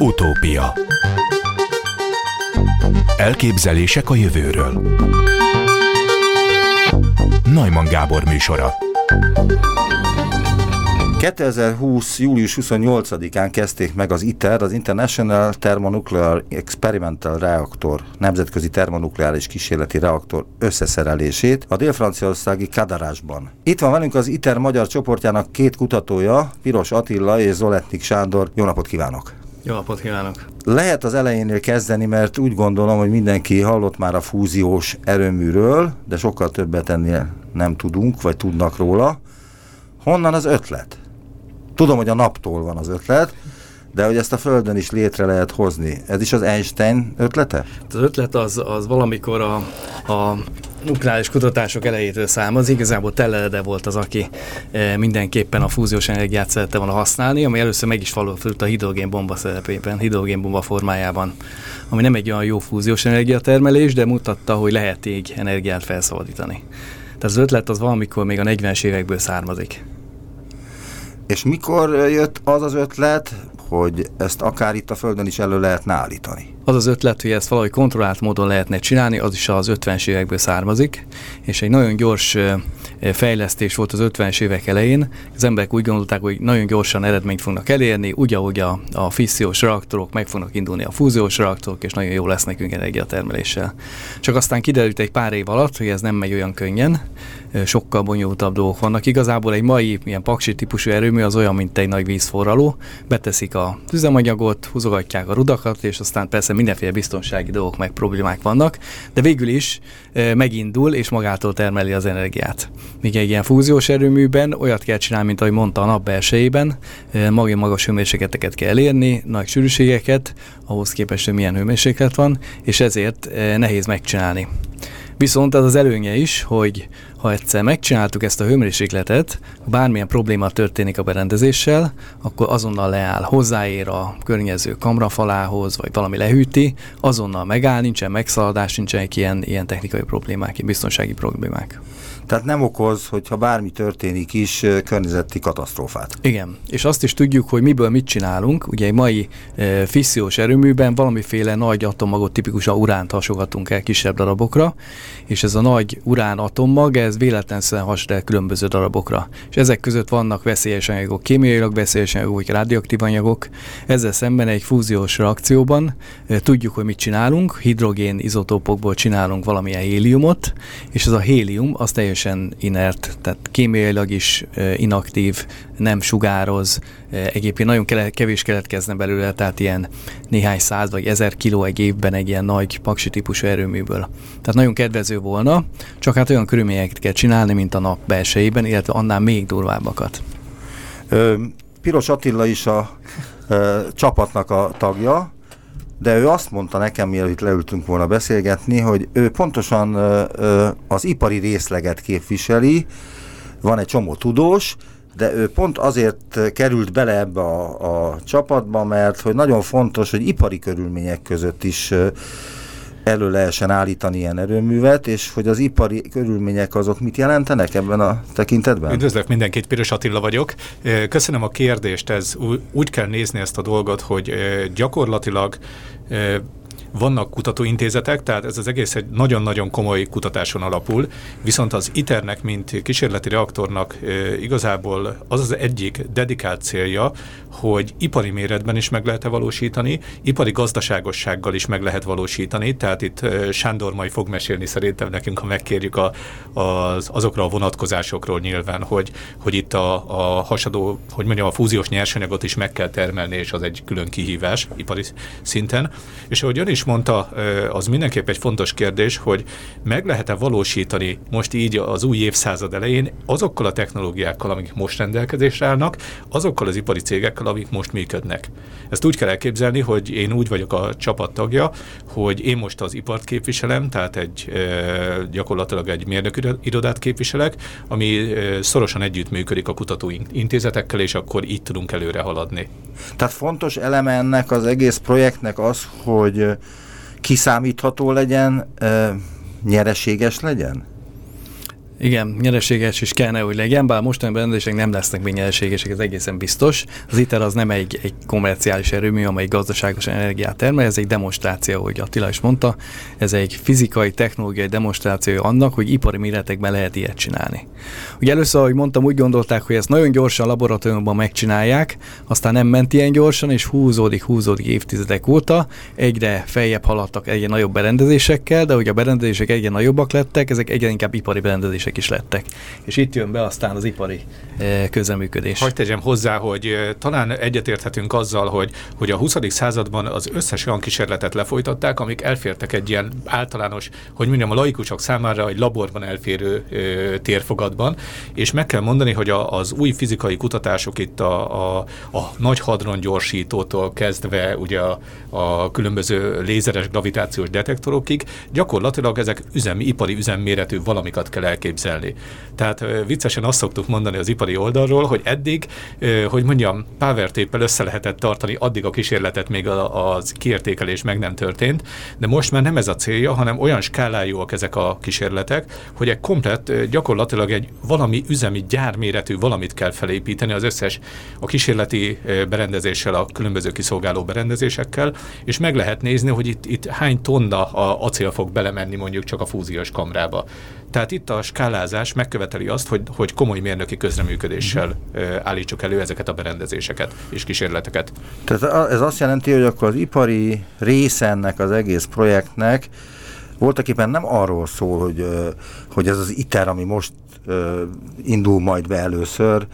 Utópia Elképzelések a jövőről Najman Gábor műsora 2020. július 28-án kezdték meg az ITER, az International Thermonuclear Experimental Reactor, nemzetközi termonukleáris kísérleti reaktor összeszerelését a dél-franciaországi Kadarásban. Itt van velünk az ITER magyar csoportjának két kutatója, Piros Attila és Zoletnik Sándor. Jó napot kívánok! Jó napot kívánok! Lehet az elejénél kezdeni, mert úgy gondolom, hogy mindenki hallott már a fúziós erőműről, de sokkal többet ennél nem tudunk, vagy tudnak róla. Honnan az ötlet? Tudom, hogy a naptól van az ötlet, de hogy ezt a Földön is létre lehet hozni. Ez is az Einstein ötlete? Az ötlet az, az valamikor a, a nukleáris kutatások elejétől származik. Igazából Tellerede volt az, aki e, mindenképpen a fúziós energiát szerette volna használni, ami először meg is valósult a hidrogénbomba szerepében, hidrogénbomba formájában, ami nem egy olyan jó fúziós energiatermelés, de mutatta, hogy lehet így energiát felszabadítani. Tehát az ötlet az valamikor még a 40-es évekből származik. És mikor jött az az ötlet, hogy ezt akár itt a Földön is elő lehetne állítani? Az az ötlet, hogy ezt valahogy kontrollált módon lehetne csinálni, az is az 50-es évekből származik, és egy nagyon gyors fejlesztés volt az 50-es évek elején. Az emberek úgy gondolták, hogy nagyon gyorsan eredményt fognak elérni, úgy, ahogy a, a fissziós reaktorok meg fognak indulni a fúziós reaktorok, és nagyon jó lesz nekünk energiatermeléssel. Csak aztán kiderült egy pár év alatt, hogy ez nem megy olyan könnyen, sokkal bonyolultabb dolgok vannak. Igazából egy mai ilyen paksi típusú erőmű az olyan, mint egy nagy vízforraló. Beteszik a üzemanyagot, húzogatják a rudakat, és aztán persze mindenféle biztonsági dolgok meg problémák vannak, de végül is megindul és magától termeli az energiát. Míg egy ilyen fúziós erőműben olyat kell csinálni, mint ahogy mondta a nap belsejében, maga magas hőmérsékleteket kell elérni, nagy sűrűségeket, ahhoz képest, hogy milyen hőmérséklet van, és ezért nehéz megcsinálni. Viszont az az előnye is, hogy ha egyszer megcsináltuk ezt a hőmérsékletet, bármilyen probléma történik a berendezéssel, akkor azonnal leáll, hozzáér a környező kamrafalához, vagy valami lehűti, azonnal megáll, nincsen megszaladás, nincsenek ilyen, ilyen technikai problémák, ilyen biztonsági problémák. Tehát nem okoz, hogyha bármi történik is, környezeti katasztrófát. Igen, és azt is tudjuk, hogy miből mit csinálunk. Ugye egy mai e, fissziós erőműben valamiféle nagy atommagot, tipikusan uránt hasogatunk el kisebb darabokra, és ez a nagy urán atommag, ez véletlenszerűen hasonlít el különböző darabokra. És ezek között vannak veszélyes anyagok, kémiailag veszélyes anyagok, vagy radioaktív anyagok. Ezzel szemben egy fúziós reakcióban e, tudjuk, hogy mit csinálunk, hidrogén izotópokból csinálunk valamilyen héliumot, és ez a hélium az teljesen teljesen inert, tehát kémiailag is inaktív, nem sugároz, egyébként nagyon kevés keletkezne belőle, tehát ilyen néhány száz vagy ezer kiló egy évben egy ilyen nagy paksi típusú erőműből. Tehát nagyon kedvező volna, csak hát olyan körülményeket kell csinálni, mint a nap belsejében, illetve annál még durvábbakat. Ö, Piros Attila is a ö, csapatnak a tagja, de ő azt mondta nekem, mielőtt leültünk volna beszélgetni, hogy ő pontosan az ipari részleget képviseli, van egy csomó tudós, de ő pont azért került bele ebbe a, a csapatba, mert hogy nagyon fontos, hogy ipari körülmények között is elő lehessen állítani ilyen erőművet, és hogy az ipari körülmények azok mit jelentenek ebben a tekintetben? Üdvözlök mindenkit, Piros Attila vagyok. Köszönöm a kérdést, ez úgy kell nézni ezt a dolgot, hogy gyakorlatilag vannak kutatóintézetek, tehát ez az egész egy nagyon-nagyon komoly kutatáson alapul, viszont az ITER-nek, mint kísérleti reaktornak igazából az az egyik dedikált célja, hogy ipari méretben is meg lehet -e valósítani, ipari gazdaságossággal is meg lehet valósítani, tehát itt Sándor majd fog mesélni szerintem nekünk, ha megkérjük a, az, azokra a vonatkozásokról nyilván, hogy, hogy itt a, a hasadó, hogy mondjam, a fúziós nyersanyagot is meg kell termelni, és az egy külön kihívás ipari szinten. És ahogy ön is mondta, az mindenképp egy fontos kérdés, hogy meg lehet-e valósítani most így az új évszázad elején azokkal a technológiákkal, amik most rendelkezésre állnak, azokkal az ipari cégekkel, amik most működnek. Ezt úgy kell elképzelni, hogy én úgy vagyok a csapat tagja, hogy én most az ipart képviselem, tehát egy gyakorlatilag egy mérnök irodát képviselek, ami szorosan együttműködik a kutatóintézetekkel, és akkor így tudunk előre haladni. Tehát fontos eleme ennek az egész projektnek az, hogy kiszámítható legyen, nyereséges legyen? Igen, nyereséges is kellene, hogy legyen, bár mostani berendezések nem lesznek még nyereségesek, ez egészen biztos. Az ITER az nem egy, egy komerciális erőmű, amely gazdaságos energiát termel, ez egy demonstráció, hogy Attila is mondta, ez egy fizikai, technológiai demonstráció annak, hogy ipari méretekben lehet ilyet csinálni. Ugye először, ahogy mondtam, úgy gondolták, hogy ezt nagyon gyorsan laboratóriumban megcsinálják, aztán nem ment ilyen gyorsan, és húzódik, húzódik évtizedek óta, egyre feljebb haladtak egyre nagyobb berendezésekkel, de hogy a berendezések egyre nagyobbak lettek, ezek egyre inkább ipari berendezések lépések is lettek. És itt jön be aztán az ipari eh, közeműködés. Hogy tegyem hozzá, hogy eh, talán egyetérthetünk azzal, hogy, hogy a 20. században az összes olyan kísérletet lefolytatták, amik elfértek egy ilyen általános, hogy mondjam, a laikusok számára egy laborban elférő ö, eh, térfogatban, és meg kell mondani, hogy a, az új fizikai kutatások itt a, a, a nagy hadron gyorsítótól kezdve ugye a, a különböző lézeres gravitációs detektorokig, gyakorlatilag ezek üzemi, ipari üzemméretű valamikat kell elképzelni elképzelni. Tehát viccesen azt szoktuk mondani az ipari oldalról, hogy eddig, hogy mondjam, power össze lehetett tartani addig a kísérletet, még az kiértékelés meg nem történt, de most már nem ez a célja, hanem olyan skálájúak ezek a kísérletek, hogy egy komplett, gyakorlatilag egy valami üzemi gyárméretű valamit kell felépíteni az összes a kísérleti berendezéssel, a különböző kiszolgáló berendezésekkel, és meg lehet nézni, hogy itt, itt hány tonna a acél fog belemenni mondjuk csak a fúziós kamrába. Tehát itt a skálázás megköveteli azt, hogy, hogy komoly mérnöki közreműködéssel állítsuk elő ezeket a berendezéseket és kísérleteket. Tehát ez azt jelenti, hogy akkor az ipari része ennek az egész projektnek voltak éppen nem arról szól, hogy, hogy ez az ITER, ami most indul majd be először,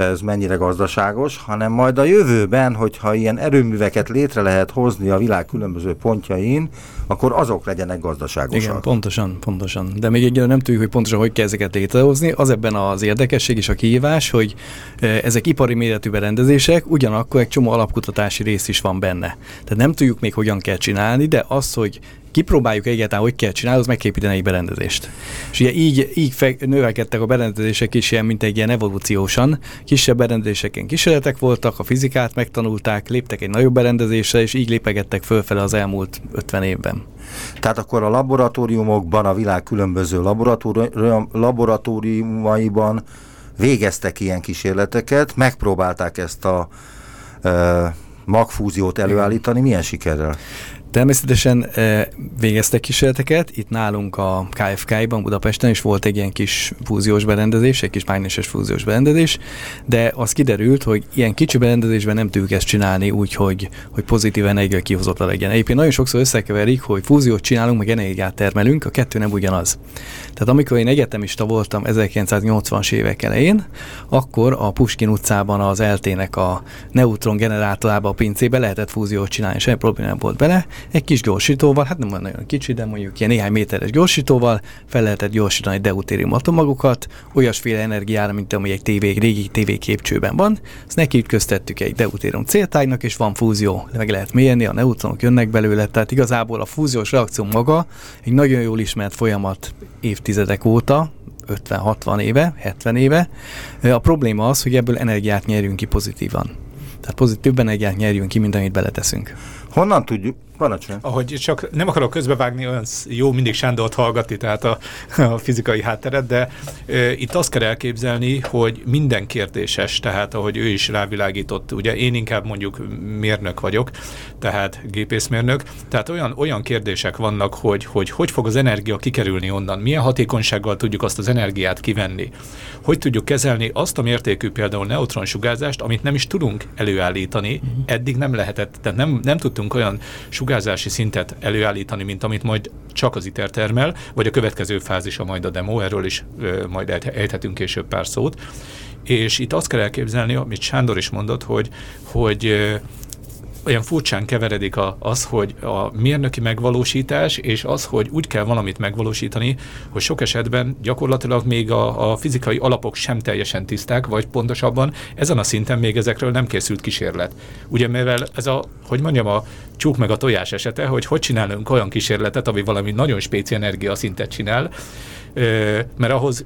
ez mennyire gazdaságos, hanem majd a jövőben, hogyha ilyen erőműveket létre lehet hozni a világ különböző pontjain, akkor azok legyenek gazdaságosak. Igen, pontosan, pontosan. De még egyre nem tudjuk, hogy pontosan hogy kell ezeket létrehozni. Az ebben az érdekesség és a kihívás, hogy ezek ipari méretű berendezések, ugyanakkor egy csomó alapkutatási rész is van benne. Tehát nem tudjuk még hogyan kell csinálni, de az, hogy kipróbáljuk egyáltalán, hogy kell csinálni, az megképíteni egy berendezést. És ugye így, így fe, növekedtek a berendezések is ilyen, mint egy ilyen evolúciósan. Kisebb berendezéseken kísérletek voltak, a fizikát megtanulták, léptek egy nagyobb berendezésre, és így lépegettek fölfele az elmúlt 50 évben. Tehát akkor a laboratóriumokban, a világ különböző laboratórium, laboratóriumaiban végeztek ilyen kísérleteket, megpróbálták ezt a e, magfúziót előállítani, milyen sikerrel? Természetesen e, végeztek kísérleteket, itt nálunk a KFK-ban Budapesten is volt egy ilyen kis fúziós berendezés, egy kis mágneses fúziós berendezés, de az kiderült, hogy ilyen kicsi berendezésben nem tudjuk ezt csinálni úgy, hogy, hogy pozitív energia kihozott legyen. Egyébként nagyon sokszor összekeverik, hogy fúziót csinálunk, meg energiát termelünk, a kettő nem ugyanaz. Tehát amikor én egyetemista voltam 1980-as évek elején, akkor a Puskin utcában az eltének a neutron generátorában a pincébe lehetett fúziót csinálni, semmi probléma nem volt bele, egy kis gyorsítóval, hát nem nagyon kicsi, de mondjuk ilyen néhány méteres gyorsítóval fel lehetett gyorsítani deutérium atomagokat, olyasféle energiára, mint ami egy TV, régi TV képcsőben van. Ezt neki köztettük egy deutérium céltájnak, és van fúzió, meg lehet mérni, a neutronok jönnek belőle, tehát igazából a fúziós reakció maga egy nagyon jól ismert folyamat évtizedek óta, 50-60 éve, 70 éve. A probléma az, hogy ebből energiát nyerjünk ki pozitívan. Tehát pozitív energiát nyerjünk ki, mint amit beleteszünk. Honnan tudjuk, Parancsolj. Ahogy csak nem akarok közbevágni, olyan jó mindig Sándort hallgatni, tehát a, a fizikai hátteret, de e, itt azt kell elképzelni, hogy minden kérdéses, tehát ahogy ő is rávilágított, ugye én inkább mondjuk mérnök vagyok, tehát gépészmérnök, tehát olyan, olyan kérdések vannak, hogy, hogy hogy fog az energia kikerülni onnan, milyen hatékonysággal tudjuk azt az energiát kivenni, hogy tudjuk kezelni azt a mértékű például neutronsugárzást, amit nem is tudunk előállítani, mhm. eddig nem lehetett, tehát nem, nem tudtunk olyan sugárzási szintet előállítani, mint amit majd csak az ITER termel, vagy a következő fázisa majd a demo, erről is ö, majd ejthetünk később pár szót. És itt azt kell elképzelni, amit Sándor is mondott, hogy, hogy olyan furcsán keveredik a, az, hogy a mérnöki megvalósítás, és az, hogy úgy kell valamit megvalósítani, hogy sok esetben gyakorlatilag még a, a fizikai alapok sem teljesen tiszták, vagy pontosabban ezen a szinten még ezekről nem készült kísérlet. Ugye mivel ez a, hogy mondjam, a csúk meg a tojás esete, hogy hogy csinálunk olyan kísérletet, ami valami nagyon spéci energiaszintet csinál, mert ahhoz,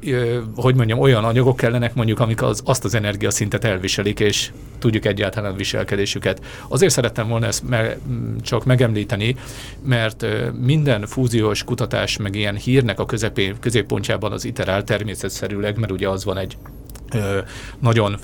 hogy mondjam, olyan anyagok kellenek mondjuk, amik az, azt az energiaszintet elviselik, és tudjuk egyáltalán viselkedésüket. Azért szerettem volna ezt me, csak megemlíteni, mert minden fúziós kutatás, meg ilyen hírnek a közepé, középpontjában az iterál természetszerűleg, mert ugye az van egy nagyon,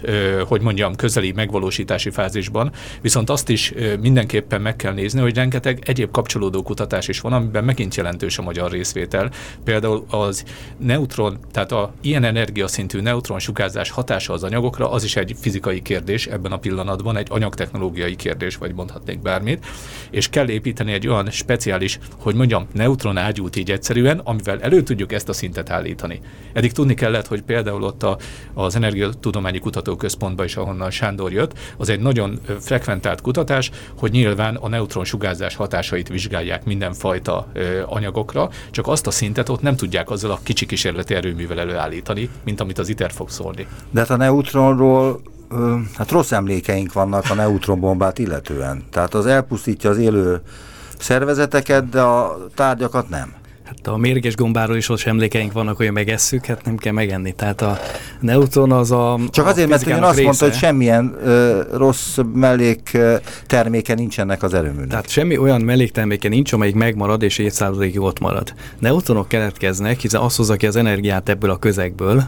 hogy mondjam, közeli megvalósítási fázisban, viszont azt is mindenképpen meg kell nézni, hogy rengeteg egyéb kapcsolódó kutatás is van, amiben megint jelentős a magyar részvétel. Például az neutron, tehát a ilyen energiaszintű neutron sugárzás hatása az anyagokra, az is egy fizikai kérdés ebben a pillanatban, egy anyagtechnológiai kérdés, vagy mondhatnék bármit, és kell építeni egy olyan speciális, hogy mondjam, neutron ágyút így egyszerűen, amivel elő tudjuk ezt a szintet állítani. Eddig tudni kellett, hogy például ott a, az Energiatudományi Kutatóközpontba is, ahonnan Sándor jött, az egy nagyon frekventált kutatás, hogy nyilván a neutron sugárzás hatásait vizsgálják mindenfajta anyagokra, csak azt a szintet ott nem tudják azzal a kicsi kísérleti erőművel előállítani, mint amit az ITER fog szólni. De hát a neutronról hát rossz emlékeink vannak a neutronbombát illetően. Tehát az elpusztítja az élő szervezeteket, de a tárgyakat nem. Hát a mérges gombáról is ott emlékeink vannak, hogy megesszük, hát nem kell megenni. Tehát a neutron az a Csak a azért, mert ön azt része. mondta, hogy semmilyen ö, rossz mellék terméke nincsenek az erőműnek. Tehát semmi olyan mellékterméke nincs, amelyik megmarad és évszázadokig ott marad. Neutronok keletkeznek, hiszen az hozza ki az energiát ebből a közegből.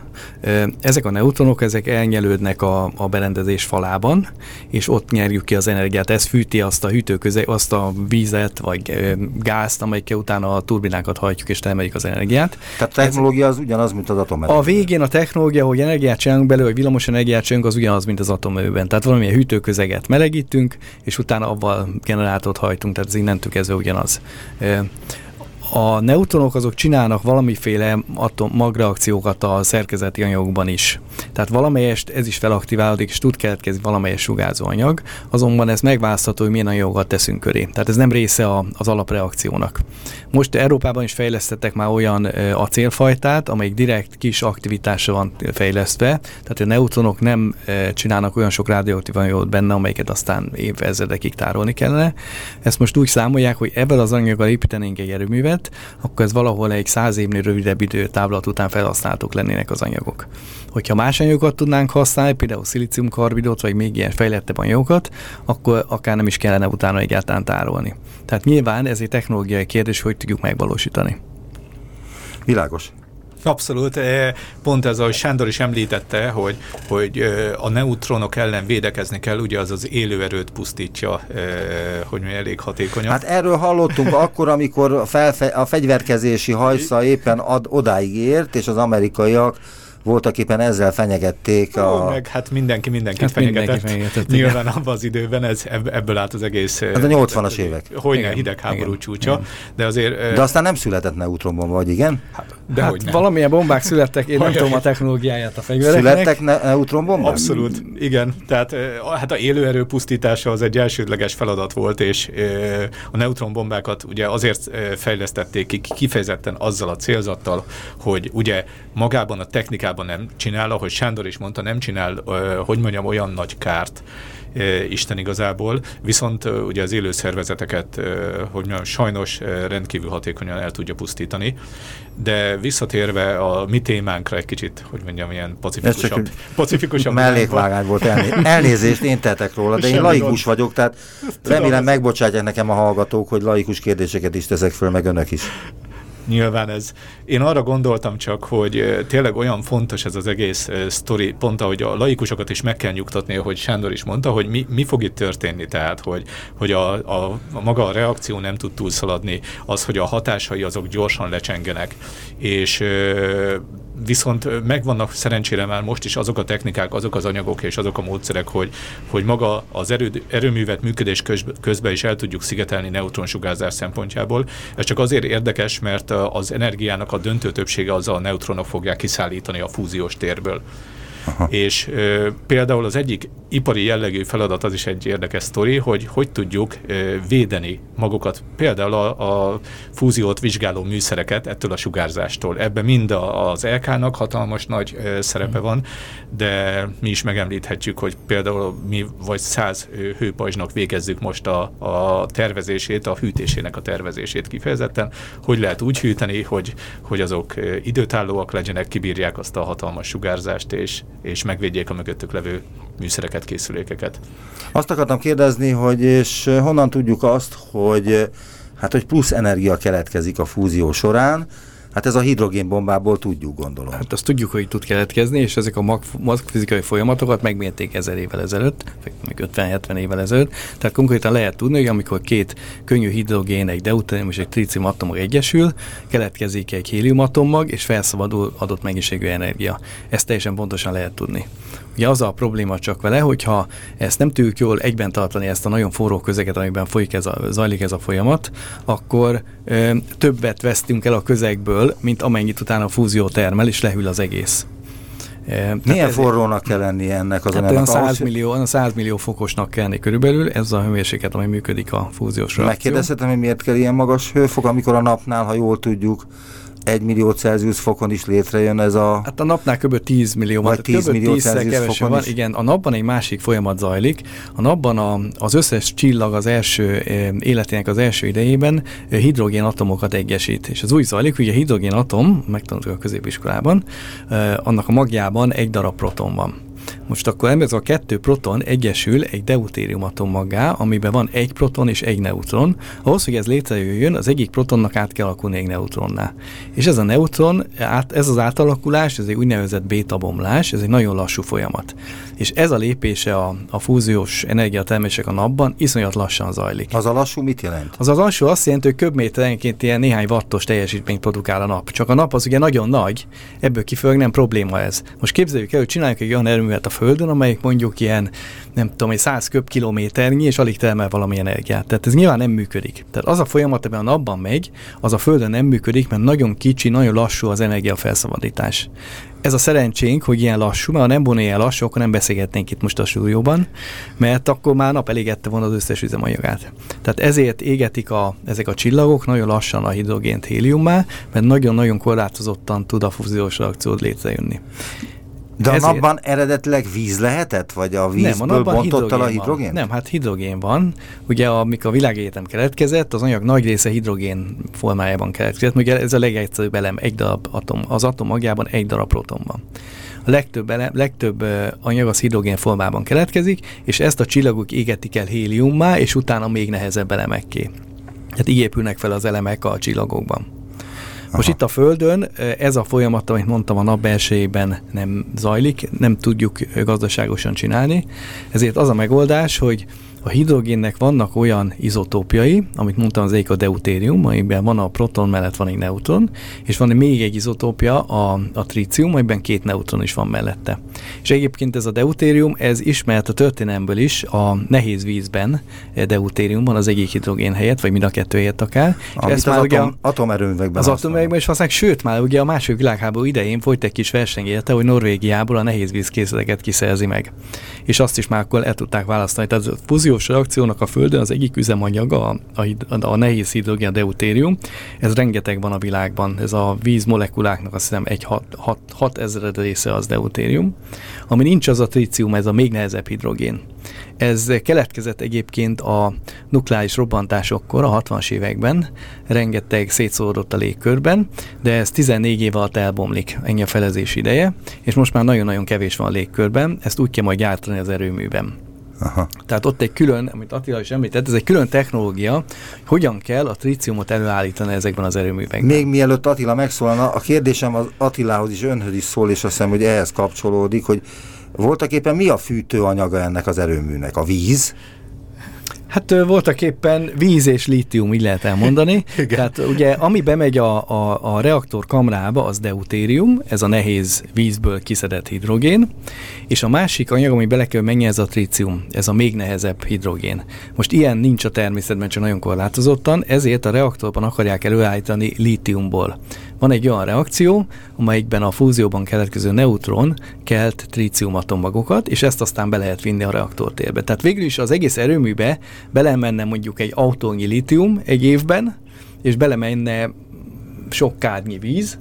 Ezek a neutronok, ezek elnyelődnek a, a berendezés falában, és ott nyerjük ki az energiát. Ez fűti azt a hűtőközeg, azt a vízet vagy gázt, amelyikkel utána a turbinákat hajtjuk és termeljük az energiát. Tehát a technológia az ugyanaz, mint az atomerőmű. A végén a technológia, hogy energiát csinálunk belőle, vagy villamos energiát csinálunk, az ugyanaz, mint az atomerőben. Tehát valamilyen hűtőközeget melegítünk, és utána avval generátort hajtunk, tehát az innentől kezdve ugyanaz a neutronok azok csinálnak valamiféle atom, magreakciókat a szerkezeti anyagokban is. Tehát valamelyest ez is felaktiválódik, és tud keletkezni valamelyes sugárzóanyag, azonban ez megválasztható, hogy milyen anyagokat teszünk köré. Tehát ez nem része a, az alapreakciónak. Most Európában is fejlesztettek már olyan acélfajtát, amelyik direkt kis aktivitásra van fejlesztve, tehát a neutronok nem csinálnak olyan sok radioaktív anyagot benne, amelyiket aztán évezredekig tárolni kellene. Ezt most úgy számolják, hogy ebből az anyaggal építenénk egy erőművet, akkor ez valahol egy száz évnél rövidebb időtávlat után felhasználhatók lennének az anyagok. Hogyha más anyagokat tudnánk használni, például szilíciumkarbidot, vagy még ilyen fejlettebb anyagokat, akkor akár nem is kellene utána egyáltalán tárolni. Tehát nyilván ez egy technológiai kérdés, hogy tudjuk megvalósítani. Világos. Abszolút. Eh, pont ez, ahogy Sándor is említette, hogy, hogy eh, a neutronok ellen védekezni kell, ugye az az élőerőt pusztítja, eh, hogy mi elég hatékonyan. Hát erről hallottunk akkor, amikor a, felfe- a fegyverkezési hajsza éppen ad, odáig ért, és az amerikaiak voltak éppen ezzel fenyegették a... Ó, meg hát mindenki mindenkit hát fenyegetett. Mindenki fenyegetett. Nyilván abban az időben ez, ebből állt az egész... Hát a 80-as évek. Hogy hidegháború igen, csúcsa, igen. de azért... De aztán nem született neutronbomba, vagy igen? Hát, de hát nem. valamilyen bombák születtek, én nem tudom a technológiáját a fegyvereknek. Születtek ne- neutronbombák? Abszolút, igen. Tehát hát a élőerő pusztítása az egy elsődleges feladat volt, és a neutronbombákat ugye azért fejlesztették ki kifejezetten azzal a célzattal, hogy ugye magában a technikában nem csinál, ahogy Sándor is mondta, nem csinál, hogy mondjam, olyan nagy kárt, Isten igazából, viszont ugye az élő szervezeteket, hogy mondjam, sajnos rendkívül hatékonyan el tudja pusztítani, de visszatérve a mi témánkra egy kicsit, hogy mondjam, ilyen pacifikusabb. pacifikusabb mellékvágány volt, elné elnézést, én tettek róla, de én laikus vagyok, tehát remélem megbocsátják nekem a hallgatók, hogy laikus kérdéseket is teszek föl, meg önök is nyilván ez. Én arra gondoltam csak, hogy tényleg olyan fontos ez az egész sztori, pont ahogy a laikusokat is meg kell nyugtatni, hogy Sándor is mondta, hogy mi, mi fog itt történni, tehát, hogy, hogy a, a, a maga a reakció nem tud túlszaladni, az, hogy a hatásai azok gyorsan lecsengenek, és viszont megvannak szerencsére már most is azok a technikák, azok az anyagok és azok a módszerek, hogy, hogy maga az erő, erőművet működés közben is el tudjuk szigetelni neutronsugárzás szempontjából. Ez csak azért érdekes, mert az energiának a döntő többsége az a neutronok fogják kiszállítani a fúziós térből Aha. És ö, például az egyik ipari jellegű feladat az is egy érdekes sztori, hogy hogy tudjuk ö, védeni magukat, például a, a fúziót vizsgáló műszereket ettől a sugárzástól. Ebben mind a, az LK-nak hatalmas nagy ö, szerepe van, de mi is megemlíthetjük, hogy például mi vagy száz hőpajzsnak végezzük most a, a tervezését, a hűtésének a tervezését kifejezetten, hogy lehet úgy hűteni, hogy, hogy azok időtállóak legyenek, kibírják azt a hatalmas sugárzást, és, és megvédjék a mögöttük levő műszereket, készülékeket. Azt akartam kérdezni, hogy és honnan tudjuk azt, hogy hát hogy plusz energia keletkezik a fúzió során, Hát ez a hidrogénbombából tudjuk, gondolom. Hát azt tudjuk, hogy tud keletkezni, és ezek a mag, magfizikai folyamatokat megmérték ezer évvel ezelőtt, még 50-70 évvel ezelőtt. Tehát konkrétan lehet tudni, hogy amikor két könnyű hidrogén, egy deutérium és egy tritium atomok egyesül, keletkezik egy héliumatommag, és felszabadul adott mennyiségű energia. Ezt teljesen pontosan lehet tudni. Ugye az a probléma csak vele, hogyha ezt nem tudjuk jól egyben tartani, ezt a nagyon forró közeget, amiben folyik ez a, zajlik ez a folyamat, akkor ö, többet vesztünk el a közegből, mint amennyit utána a fúzió termel, és lehűl az egész. Milyen ez forrónak kell lenni ennek az hát olyan 100 millió, 100 millió fokosnak kell lenni körülbelül, ez a hőmérséklet, ami működik a fúziós reakció. Megkérdezhetem, hogy miért kell ilyen magas hőfok, amikor a napnál, ha jól tudjuk, 1 millió Celsius fokon is létrejön ez a... Hát a napnál kb. 10 millió, vagy 10 millió Celsius fokon van. Is. Igen, a napban egy másik folyamat zajlik. A napban a, az összes csillag az első életének az első idejében hidrogén atomokat egyesít. És az úgy zajlik, hogy a hidrogén atom, megtanultuk a középiskolában, annak a magjában egy darab proton van. Most akkor ez a kettő proton egyesül egy deutérium atommagá, amiben van egy proton és egy neutron. Ahhoz, hogy ez létrejöjjön, az egyik protonnak át kell alakulni egy neutronná. És ez a neutron, ez az átalakulás, ez egy úgynevezett bétabomlás, ez egy nagyon lassú folyamat. És ez a lépése a, a fúziós energiatermések a napban iszonyat lassan zajlik. Az a lassú mit jelent? Az a lassú azt jelenti, hogy köbméterenként ilyen néhány wattos teljesítményt produkál a nap. Csak a nap az ugye nagyon nagy, ebből kifolyólag nem probléma ez. Most képzeljük el, hogy csináljuk egy olyan erőművet a Földön, amelyik mondjuk ilyen, nem tudom, egy 100 köbkilométernyi, és alig termel valami energiát. Tehát ez nyilván nem működik. Tehát az a folyamat, amiben a napban megy, az a Földön nem működik, mert nagyon kicsi, nagyon lassú az energiafelszabadítás ez a szerencsénk, hogy ilyen lassú, mert ha nem volna ilyen lassú, akkor nem beszélgetnénk itt most a stúdióban, mert akkor már nap elégette volna az összes üzemanyagát. Tehát ezért égetik a, ezek a csillagok nagyon lassan a hidrogént héliummá, mert nagyon-nagyon korlátozottan tud a fúziós reakciót létrejönni. De a Ezért... napban eredetileg víz lehetett? Vagy a vízből nem, a bontott el a hidrogén? Nem, hát hidrogén van. Ugye amikor a világegyetem keletkezett, az anyag nagy része hidrogén formájában keletkezett. Ugye ez a legegyszerűbb elem, egy darab atom. Az atom magjában egy darab proton van. A legtöbb, elem, legtöbb anyag az hidrogén formában keletkezik, és ezt a csillagok égetik el héliummá, és utána még nehezebb elemekké. Hát így épülnek fel az elemek a csillagokban. Most itt a Földön ez a folyamat, amit mondtam, a nap belsejében nem zajlik, nem tudjuk gazdaságosan csinálni, ezért az a megoldás, hogy a hidrogénnek vannak olyan izotópjai, amit mondtam, az egyik a deutérium, amiben van a proton mellett van egy neutron, és van még egy izotópja, a, a tritium, amiben két neutron is van mellette. És egyébként ez a deutérium, ez ismert a történelemből is, a nehéz vízben deutérium van az egyik hidrogén helyett, vagy mind a kettő helyett akár. Amit és az már ugye, atomerőművekben Az atomerőművekben is használják, sőt már ugye a második világháború idején folyt egy kis verseny érte, hogy Norvégiából a nehéz vízkészleteket kiszerzi meg. És azt is már akkor el tudták választani. Tehát a fúziós reakciónak a Földön az egyik üzemanyaga a, a, a nehéz hidrogén deutérium. Ez rengeteg van a világban. Ez a víz molekuláknak azt hiszem egy 6 ezred része az deutérium. Ami nincs az a tritium, ez a még nehezebb hidrogén. Ez keletkezett egyébként a nukleáris robbantásokkor, a 60-as években, rengeteg szétszórodott a légkörben, de ez 14 év alatt elbomlik, ennyi a felezés ideje, és most már nagyon-nagyon kevés van a légkörben, ezt úgy kell majd gyártani az erőműben. Aha. Tehát ott egy külön, amit Attila is említett, ez egy külön technológia, hogyan kell a tríciumot előállítani ezekben az erőművekben. Még mielőtt Attila megszólalna, a kérdésem az Attilához is, önhöz is szól, és azt hiszem, hogy ehhez kapcsolódik, hogy voltak éppen mi a fűtőanyaga ennek az erőműnek? A víz? Hát voltak éppen víz és lítium, így lehet elmondani. Tehát ugye, ami bemegy a, a, a reaktor kamrába, az deutérium, ez a nehéz vízből kiszedett hidrogén, és a másik anyag, ami bele kell menni, ez a trícium, ez a még nehezebb hidrogén. Most ilyen nincs a természetben, csak nagyon korlátozottan, ezért a reaktorban akarják előállítani lítiumból Van egy olyan reakció, amelyikben a fúzióban keletkező neutron kelt trícium atommagokat, és ezt aztán be lehet vinni a reaktortérbe. Tehát végül is az egész erőműbe belemenne mondjuk egy autónyi litium egy évben, és belemenne sok kádnyi víz,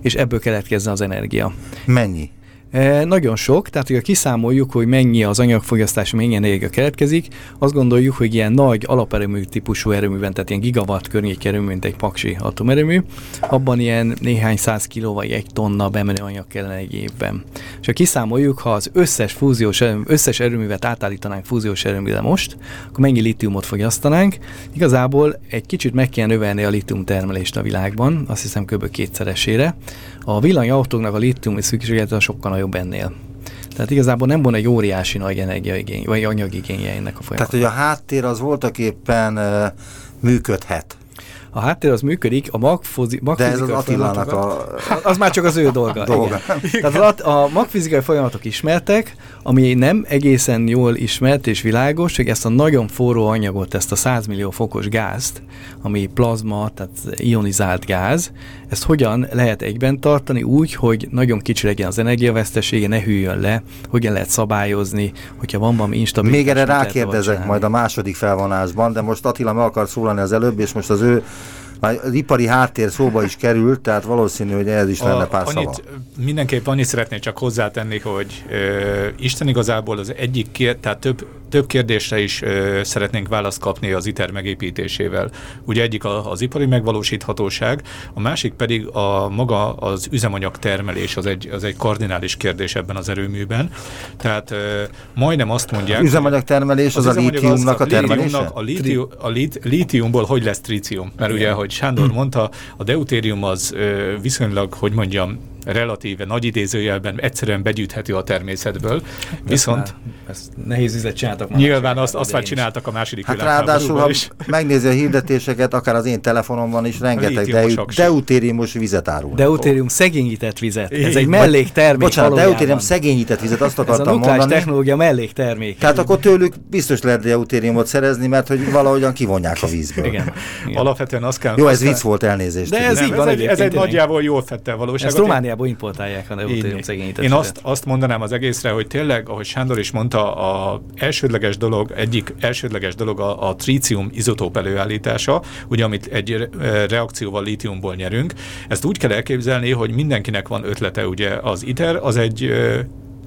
és ebből keletkezne az energia. Mennyi? E, nagyon sok, tehát ha kiszámoljuk, hogy mennyi az anyagfogyasztás, mennyi energia keletkezik, azt gondoljuk, hogy ilyen nagy alaperőmű típusú erőműben, tehát ilyen gigawatt környék erőmű, mint egy paksi atomerőmű, abban ilyen néhány száz kiló vagy egy tonna bemenő anyag kellene egy évben. És ha kiszámoljuk, ha az összes fúziós erőmű, összes erőművet átállítanánk fúziós erőműre most, akkor mennyi litiumot fogyasztanánk. Igazából egy kicsit meg kell növelni a litium termelést a világban, azt hiszem kb. kétszeresére. A villanyautóknak a litium szükséglet sokkal nagyobb ennél. Tehát igazából nem van egy óriási nagy energiaigény, vagy anyagigénye ennek a folyamatnak. Tehát, hogy a háttér az voltak éppen uh, működhet. A háttér az működik, a magfozi, De ez az Attilának a... Az már csak az ő dolga. dolga. Igen. Tehát a magfizikai folyamatok ismertek, ami nem egészen jól ismert és világos, hogy ezt a nagyon forró anyagot, ezt a 100 millió fokos gázt, ami plazma, tehát ionizált gáz, ezt hogyan lehet egyben tartani úgy, hogy nagyon kicsi legyen az energiavesztesége, ne hűljön le, hogyan lehet szabályozni, hogyha van valami instabilitás. Még erre rákérdezek majd a második felvonásban, de most Attila meg akar szólani az előbb, és most az ő az ipari háttér szóba is került, tehát valószínű, hogy ez is lenne pár annyit, szava. Mindenképp annyit szeretnék csak hozzátenni, hogy ö, Isten igazából az egyik, kér, tehát több, több kérdésre is ö, szeretnénk választ kapni az ITER megépítésével. Ugye egyik a, az ipari megvalósíthatóság, a másik pedig a maga az üzemanyag termelés, az egy, az egy kardinális kérdés ebben az erőműben. Tehát ö, majdnem azt mondják... Az üzemanyag termelés az, az a lítiumnak a termelése? A, lítium, a lítiumból hogy lesz trícium? Mert ugye, hogy Sándor mondta, a deutérium az ö, viszonylag, hogy mondjam, relatíve nagy idézőjelben egyszerűen begyűjthető a természetből. Viszont... Ezt, nehéz vizet csináltak már. Nyilván azt, azt már csináltak a második hát ráadásul, ha is. megnézi a hirdetéseket, akár az én telefonomban is, rengeteg deu, deutériumos vizet árul. Deutérium szegényített vizet. Ez egy melléktermék Bocsánat, valójában. deutérium szegényített vizet, azt akartam Ez a mondani. technológia melléktermék. Tehát akkor tőlük biztos lehet deutériumot szerezni, mert hogy valahogyan kivonják a vízből. Igen. Igen. Alapvetően azt kell... Jó, ez vicc volt elnézést. De ez így van. Ez egy nagyjából jól fette valóságot. Romániából importálják a neutérium szegényített Én azt, azt mondanám az egészre, hogy tényleg, ahogy Sándor is mondta, a elsődleges dolog, egyik elsődleges dolog a, a trícium izotóp előállítása, ugye amit egy reakcióval lítiumból nyerünk. Ezt úgy kell elképzelni, hogy mindenkinek van ötlete, ugye az ITER az egy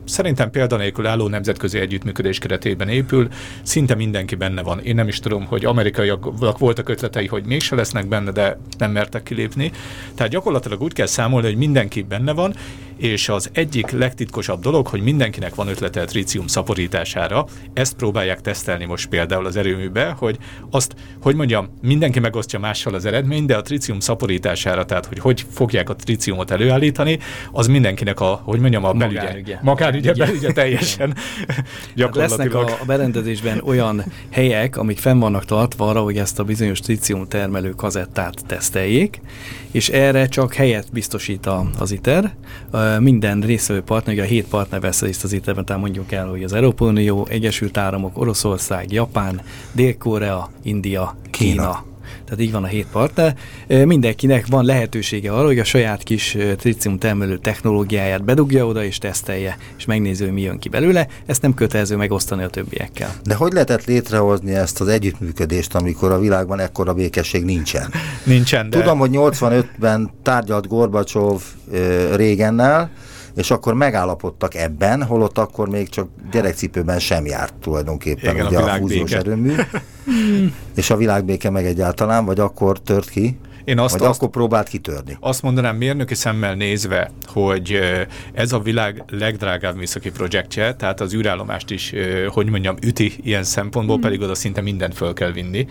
szerintem példanélkül álló nemzetközi együttműködés keretében épül, szinte mindenki benne van. Én nem is tudom, hogy amerikaiak voltak ötletei, hogy mégse lesznek benne, de nem mertek kilépni. Tehát gyakorlatilag úgy kell számolni, hogy mindenki benne van, és az egyik legtitkosabb dolog, hogy mindenkinek van ötlete a trícium szaporítására. Ezt próbálják tesztelni most például az erőműbe, hogy azt, hogy mondjam, mindenki megosztja mással az eredményt, de a trícium szaporítására, tehát hogy hogy fogják a tríciumot előállítani, az mindenkinek a, hogy mondjam, a belügye. Magánügye, belügye teljesen gyakorlatilag. Hát lesznek a, a berendezésben olyan helyek, amik fenn vannak tartva arra, hogy ezt a bizonyos trícium termelő kazettát teszteljék, és erre csak helyet biztosít a, az ITER. Minden részvevő partner, ugye a hét partner vesz részt az ITER-ben, tehát mondjuk el, hogy az Európai Unió, Egyesült Államok, Oroszország, Japán, Dél-Korea, India, Kína. Kína tehát így van a hét partner. Mindenkinek van lehetősége arra, hogy a saját kis tritium termelő technológiáját bedugja oda és tesztelje, és megnéző, hogy mi jön ki belőle. Ezt nem kötelező megosztani a többiekkel. De hogy lehetett létrehozni ezt az együttműködést, amikor a világban ekkora békesség nincsen? Nincsen, de... Tudom, hogy 85-ben tárgyalt Gorbacsov régennel, és akkor megállapodtak ebben, holott akkor még csak gyerekcipőben sem járt tulajdonképpen Igen, ugye a, a fúziós erőmű, és a világbéke meg egyáltalán, vagy akkor tört ki? Én azt, vagy azt, akkor próbált kitörni. Azt mondanám mérnöki szemmel nézve, hogy ez a világ legdrágább műszaki projektje, tehát az űrállomást is, hogy mondjam, üti ilyen szempontból, hmm. pedig oda szinte mindent föl kell vinni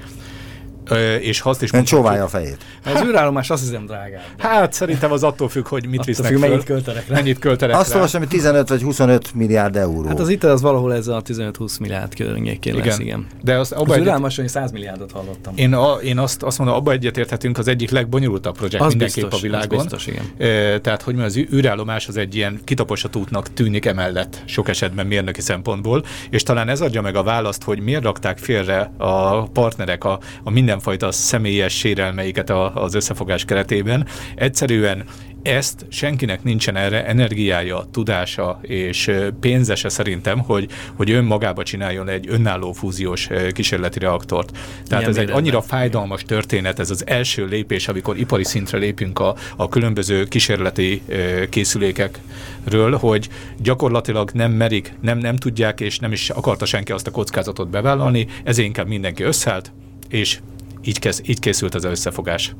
és azt is mondhatjuk... csóválja a fejét. Az űrállomás azt hiszem drágább. Hát szerintem az attól függ, hogy mit attól visznek függ, mennyit költenek rá. Mennyit költenek Azt olvasom, hogy 15 vagy 25 milliárd euró. Hát az itt az valahol ez a 15-20 milliárd környékén igen. lesz, igen. De az, abba az űrállomáson egyet... 100 milliárdot hallottam. Én, a, én azt, azt mondom, abba egyetérthetünk, az egyik legbonyolultabb projekt az mindenképp biztos, a világon. Az biztos, igen. E, tehát, hogy az űrállomás az egy ilyen kitaposott útnak tűnik emellett sok esetben mérnöki szempontból, és talán ez adja meg a választ, hogy miért rakták félre a partnerek a, a minden mindenfajta személyes sérelmeiket az összefogás keretében. Egyszerűen ezt senkinek nincsen erre energiája, tudása és pénzese szerintem, hogy, hogy önmagába csináljon egy önálló fúziós kísérleti reaktort. Tehát Igen, ez egy annyira fájdalmas történet, ez az első lépés, amikor ipari szintre lépünk a, a különböző kísérleti készülékekről, hogy gyakorlatilag nem merik, nem, nem tudják, és nem is akarta senki azt a kockázatot bevállalni, ezért inkább mindenki összeállt, és így, kez, így készült ez az összefogás.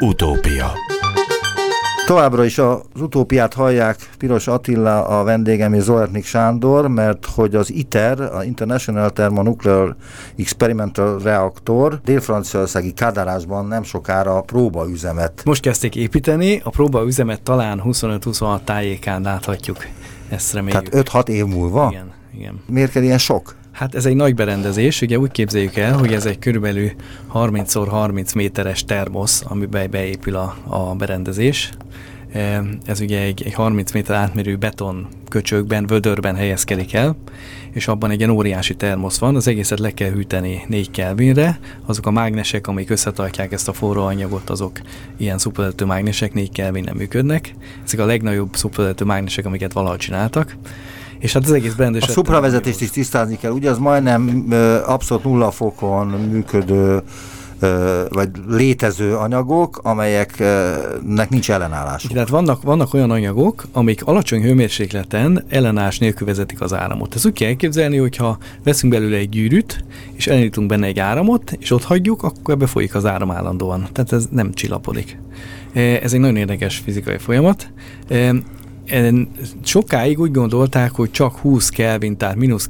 Utópia Továbbra is az utópiát hallják Piros Attila, a vendégem és Zoletnik Sándor, mert hogy az ITER, a International Thermonuclear Experimental Reactor dél-franciaországi Kádárásban nem sokára próbaüzemet. Most kezdték építeni, a próbaüzemet talán 25-26 tájékán láthatjuk. Ezt reméljük. Tehát 5-6 év múlva? Igen, igen. Miért kell ilyen sok? Hát ez egy nagy berendezés, ugye úgy képzeljük el, hogy ez egy körülbelül 30x30 méteres termosz, amiben beépül a, a berendezés. E, ez ugye egy, egy 30 méter átmérő beton köcsökben, vödörben helyezkedik el, és abban egy ilyen óriási termosz van, az egészet le kell hűteni 4 Kelvinre, azok a mágnesek, amik összetartják ezt a forró anyagot, azok ilyen szuperlető mágnesek 4 Kelvin működnek. Ezek a legnagyobb szuperlető mágnesek, amiket valaha csináltak. És hát az egész berendezés... A szupravezetést is tisztázni kell, ugye az majdnem abszolút nulla fokon működő vagy létező anyagok, amelyeknek nincs ellenállás. Tehát vannak, vannak olyan anyagok, amik alacsony hőmérsékleten ellenállás nélkül vezetik az áramot. Ez úgy kell elképzelni, hogyha veszünk belőle egy gyűrűt, és elindítunk benne egy áramot, és ott hagyjuk, akkor ebbe folyik az áram állandóan. Tehát ez nem csillapodik. Ez egy nagyon érdekes fizikai folyamat sokáig úgy gondolták, hogy csak 20 Kelvin, tehát mínusz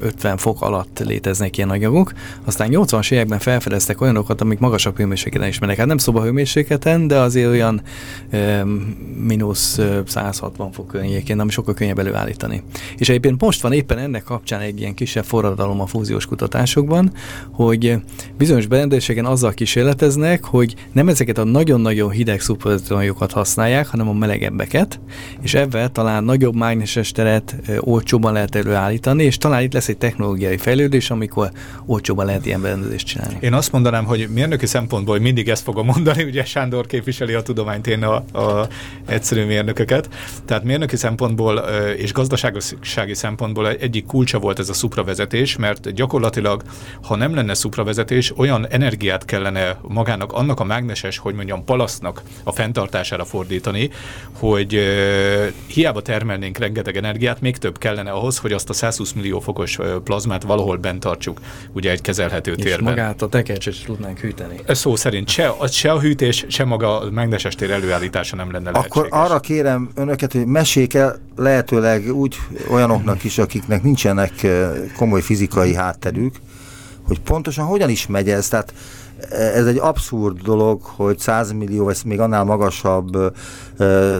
250 fok alatt léteznek ilyen anyagok. Aztán 80-as években felfedeztek olyanokat, amik magasabb hőmérsékleten is mennek. Hát nem szobahőmérsékleten, de azért olyan e, mínusz 160 fok környékén, ami sokkal könnyebb előállítani. És egyébként most van éppen ennek kapcsán egy ilyen kisebb forradalom a fúziós kutatásokban, hogy bizonyos berendezéseken azzal kísérleteznek, hogy nem ezeket a nagyon-nagyon hideg szuperanyagokat használják, hanem a melegebbeket, és ebben talán nagyobb mágneses teret olcsóban lehet előállítani, és talán itt lesz egy technológiai fejlődés, amikor olcsóban lehet ilyen berendezést csinálni. Én azt mondanám, hogy mérnöki szempontból mindig ezt fogom mondani, ugye Sándor képviseli a tudományt, én a, a egyszerű mérnököket. Tehát mérnöki szempontból és gazdasági szempontból egyik kulcsa volt ez a szupravezetés, mert gyakorlatilag, ha nem lenne szupravezetés, olyan energiát kellene magának, annak a mágneses, hogy mondjam, palasznak a fenntartására fordítani, hogy hiába termelnénk rengeteg energiát, még több kellene ahhoz, hogy azt a 120 millió fokos plazmát valahol bent tartsuk, ugye egy kezelhető és térben. magát a tekercset tudnánk hűteni. Ez szó szerint se, se a hűtés, se maga a mágneses tér előállítása nem lenne lehetséges. Akkor arra kérem önöket, hogy mesék el lehetőleg úgy olyanoknak is, akiknek nincsenek komoly fizikai hátterük, hogy pontosan hogyan is megy ez. Tehát ez egy abszurd dolog, hogy 100 millió, vagy még annál magasabb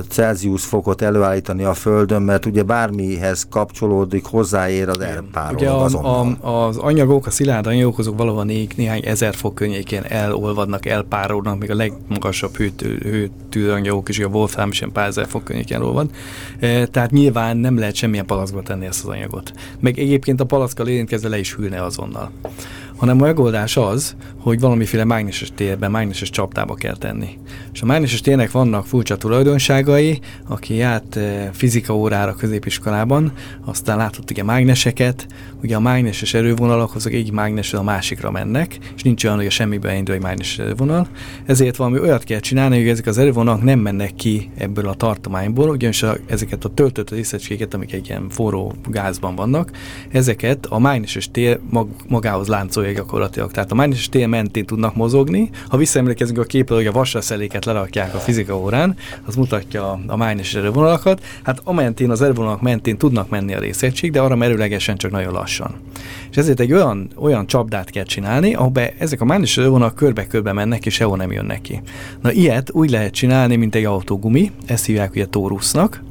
Celsius fokot előállítani a Földön, mert ugye bármihez kapcsolódik, hozzáér az elpárolog ugye a, a, az anyagok, a szilárd anyagok, azok valahol né, néhány ezer fok környékén elolvadnak, elpárolnak, még a legmagasabb hőtű, hőtű anyagok is, a Wolfram is ilyen pár ezer fok környékén olvad. E, tehát nyilván nem lehet semmilyen palackba tenni ezt az anyagot. Meg egyébként a palackkal érintkezve le is hűlne azonnal hanem a megoldás az, hogy valamiféle mágneses térben, mágneses csaptába kell tenni. És a mágneses térnek vannak furcsa tulajdonságai, aki járt eh, fizika órára középiskolában, aztán látott ugye mágneseket, ugye a mágneses erővonalak azok egy mágnesről a másikra mennek, és nincs olyan, hogy a semmibe indul egy mágneses erővonal, ezért valami olyat kell csinálni, hogy ezek az erővonalak nem mennek ki ebből a tartományból, ugyanis a, ezeket a töltött részecskéket, amik egy ilyen forró gázban vannak, ezeket a mágneses tér mag, magához láncolja gyakorlatilag. Tehát a mágneses tér mentén tudnak mozogni. Ha visszaemlékezünk a képre, hogy a vasraszeléket lerakják a fizika órán, az mutatja a, mágneses erővonalakat. Hát a mentén, az erővonalak mentén tudnak menni a részegység, de arra merőlegesen csak nagyon lassan. És ezért egy olyan, olyan csapdát kell csinálni, ahol ezek a mágneses erővonalak körbe-körbe mennek, és sehol nem jönnek ki. Na ilyet úgy lehet csinálni, mint egy autógumi, ezt hívják ugye tórusznak,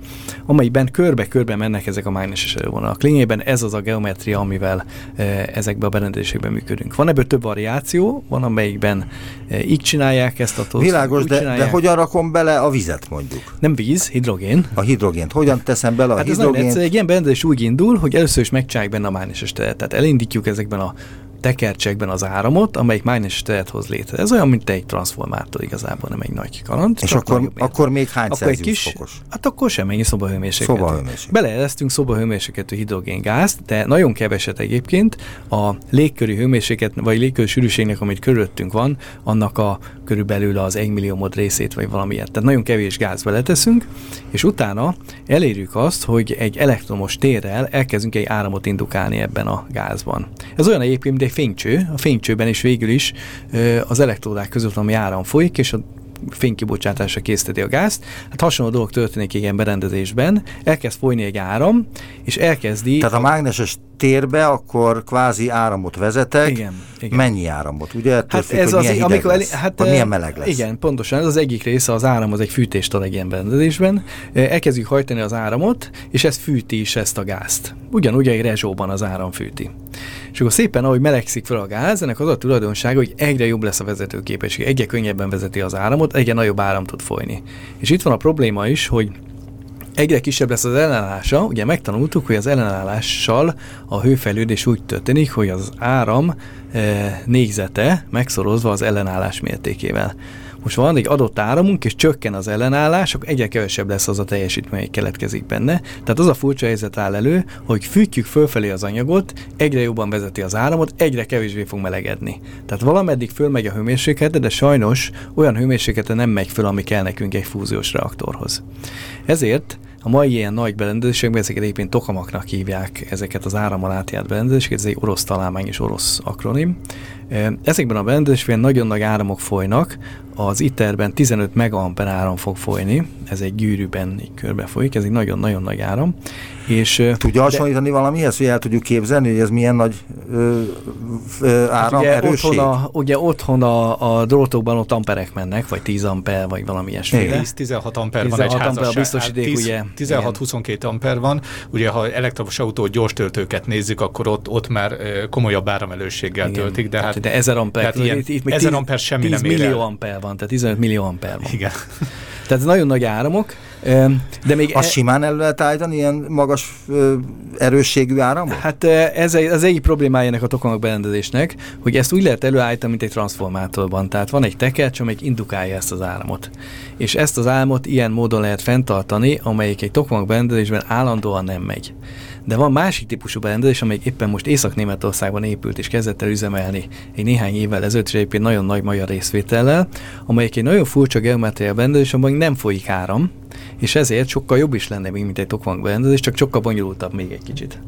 amelyben körbe-körbe mennek ezek a mágneses erővonalak. Lényegében ez az a geometria, amivel e, ezekbe a berendezésekben működünk. Van ebből több variáció, van amelyikben e, így csinálják ezt a tózt. Világos, de, de hogyan rakom bele a vizet mondjuk? Nem víz, hidrogén. A hidrogént. Hogyan teszem bele a hát hidrogént? Ez egy ilyen berendezés úgy indul, hogy először is megcsinálják benne a mágneses teret. Tehát elindítjuk ezekben a tekercsekben az áramot, amelyik mágneses teret hoz létre. Ez olyan, mint egy transformátor igazából, nem egy nagy kaland. És akkor, akkor még hány akkor egy kis, fokos? Hát akkor semmennyi szobahőmérsékletű. Szobahőmérséklet. Beleeresztünk szobahőmérsékletű hidrogéngázt, de nagyon keveset egyébként a légköri hőmérséklet, vagy légköri sűrűségnek, amit körülöttünk van, annak a körülbelül az 1 milliómod részét, vagy valamilyet. Tehát nagyon kevés gáz beleteszünk, és utána elérjük azt, hogy egy elektromos térrel elkezdünk egy áramot indukálni ebben a gázban. Ez olyan egyébként, egy fénycső. A fénycsőben is végül is az elektródák között ami áram folyik, és a fénykibocsátásra készíteti a gázt. Hát hasonló dolog történik ilyen berendezésben. Elkezd folyni egy áram, és elkezdi... Tehát a mágneses térbe, akkor kvázi áramot vezetek. Igen, igen. Mennyi áramot? Ugye hát függ, ez hogy az, amikor lesz, hát, vagy milyen meleg lesz. Igen, pontosan. Ez az egyik része, az áram az egy fűtéstareg ilyen berendezésben. Elkezdjük hajtani az áramot, és ez fűti is ezt a gázt. Ugyanúgy egy rezsóban az áram fűti. És akkor szépen, ahogy melegszik fel a gáz, ennek az a tulajdonsága, hogy egyre jobb lesz a vezetőképesség, egyre könnyebben vezeti az áramot, egyre nagyobb áram tud folyni. És itt van a probléma is, hogy egyre kisebb lesz az ellenállása. Ugye megtanultuk, hogy az ellenállással a hőfejlődés úgy történik, hogy az áram e, négyzete megszorozva az ellenállás mértékével. Most van egy adott áramunk, és csökken az ellenállás, akkor egyre kevesebb lesz az a teljesítmény, hogy keletkezik benne. Tehát az a furcsa helyzet áll elő, hogy fűtjük fölfelé az anyagot, egyre jobban vezeti az áramot, egyre kevésbé fog melegedni. Tehát valameddig fölmegy a hőmérséklete, de sajnos olyan hőmérséklete nem megy föl, ami kell nekünk egy fúziós reaktorhoz. Ezért a mai ilyen nagy berendezésekben, ezeket egyébként tokamaknak hívják ezeket az árammal átjárt berendezéseket, ez egy orosz találmány és orosz akronim. Ezekben a berendezésekben nagyon nagy áramok folynak, az ITER-ben 15 megaamper áram fog folyni, ez egy gyűrűben körbe folyik, ez egy nagyon-nagyon nagy áram. És, Tudja hasonlítani de, valamihez, hogy el tudjuk képzelni, hogy ez milyen nagy ö, ö, áram hát ugye erősség? Otthon a, ugye otthon a, a drótokban ott amperek mennek, vagy 10 amper, vagy valami ilyesmi. 10-16 amper van egy amper a biztosíték, ugye. 16-22 amper van. Ugye, ha elektromos autó gyors töltőket nézzük, akkor ott, ott már komolyabb áramelősséggel igen. töltik. De, hát, de 1000 amper, hát ilyen, itt, itt 1000 amper semmi 10 nem millió amper van, tehát 15 millió amper van. Igen. Tehát nagyon nagy áramok, de még... Azt e... simán el lehet állítani ilyen magas erősségű áramot? Hát ez az egyik problémája ennek a tokamak berendezésnek, hogy ezt úgy lehet előállítani, mint egy transformátorban. Tehát van egy tekercs, amelyik indukálja ezt az áramot. És ezt az áramot ilyen módon lehet fenntartani, amelyik egy tokamak berendezésben állandóan nem megy. De van másik típusú berendezés, amely éppen most Észak-Németországban épült és kezdett el üzemelni egy néhány évvel ezelőtt, és egyébként nagyon nagy magyar részvétellel, amelyik egy nagyon furcsa geometriai berendezés, amely nem folyik áram, és ezért sokkal jobb is lenne, mint egy tokvang berendezés, csak sokkal bonyolultabb még egy kicsit.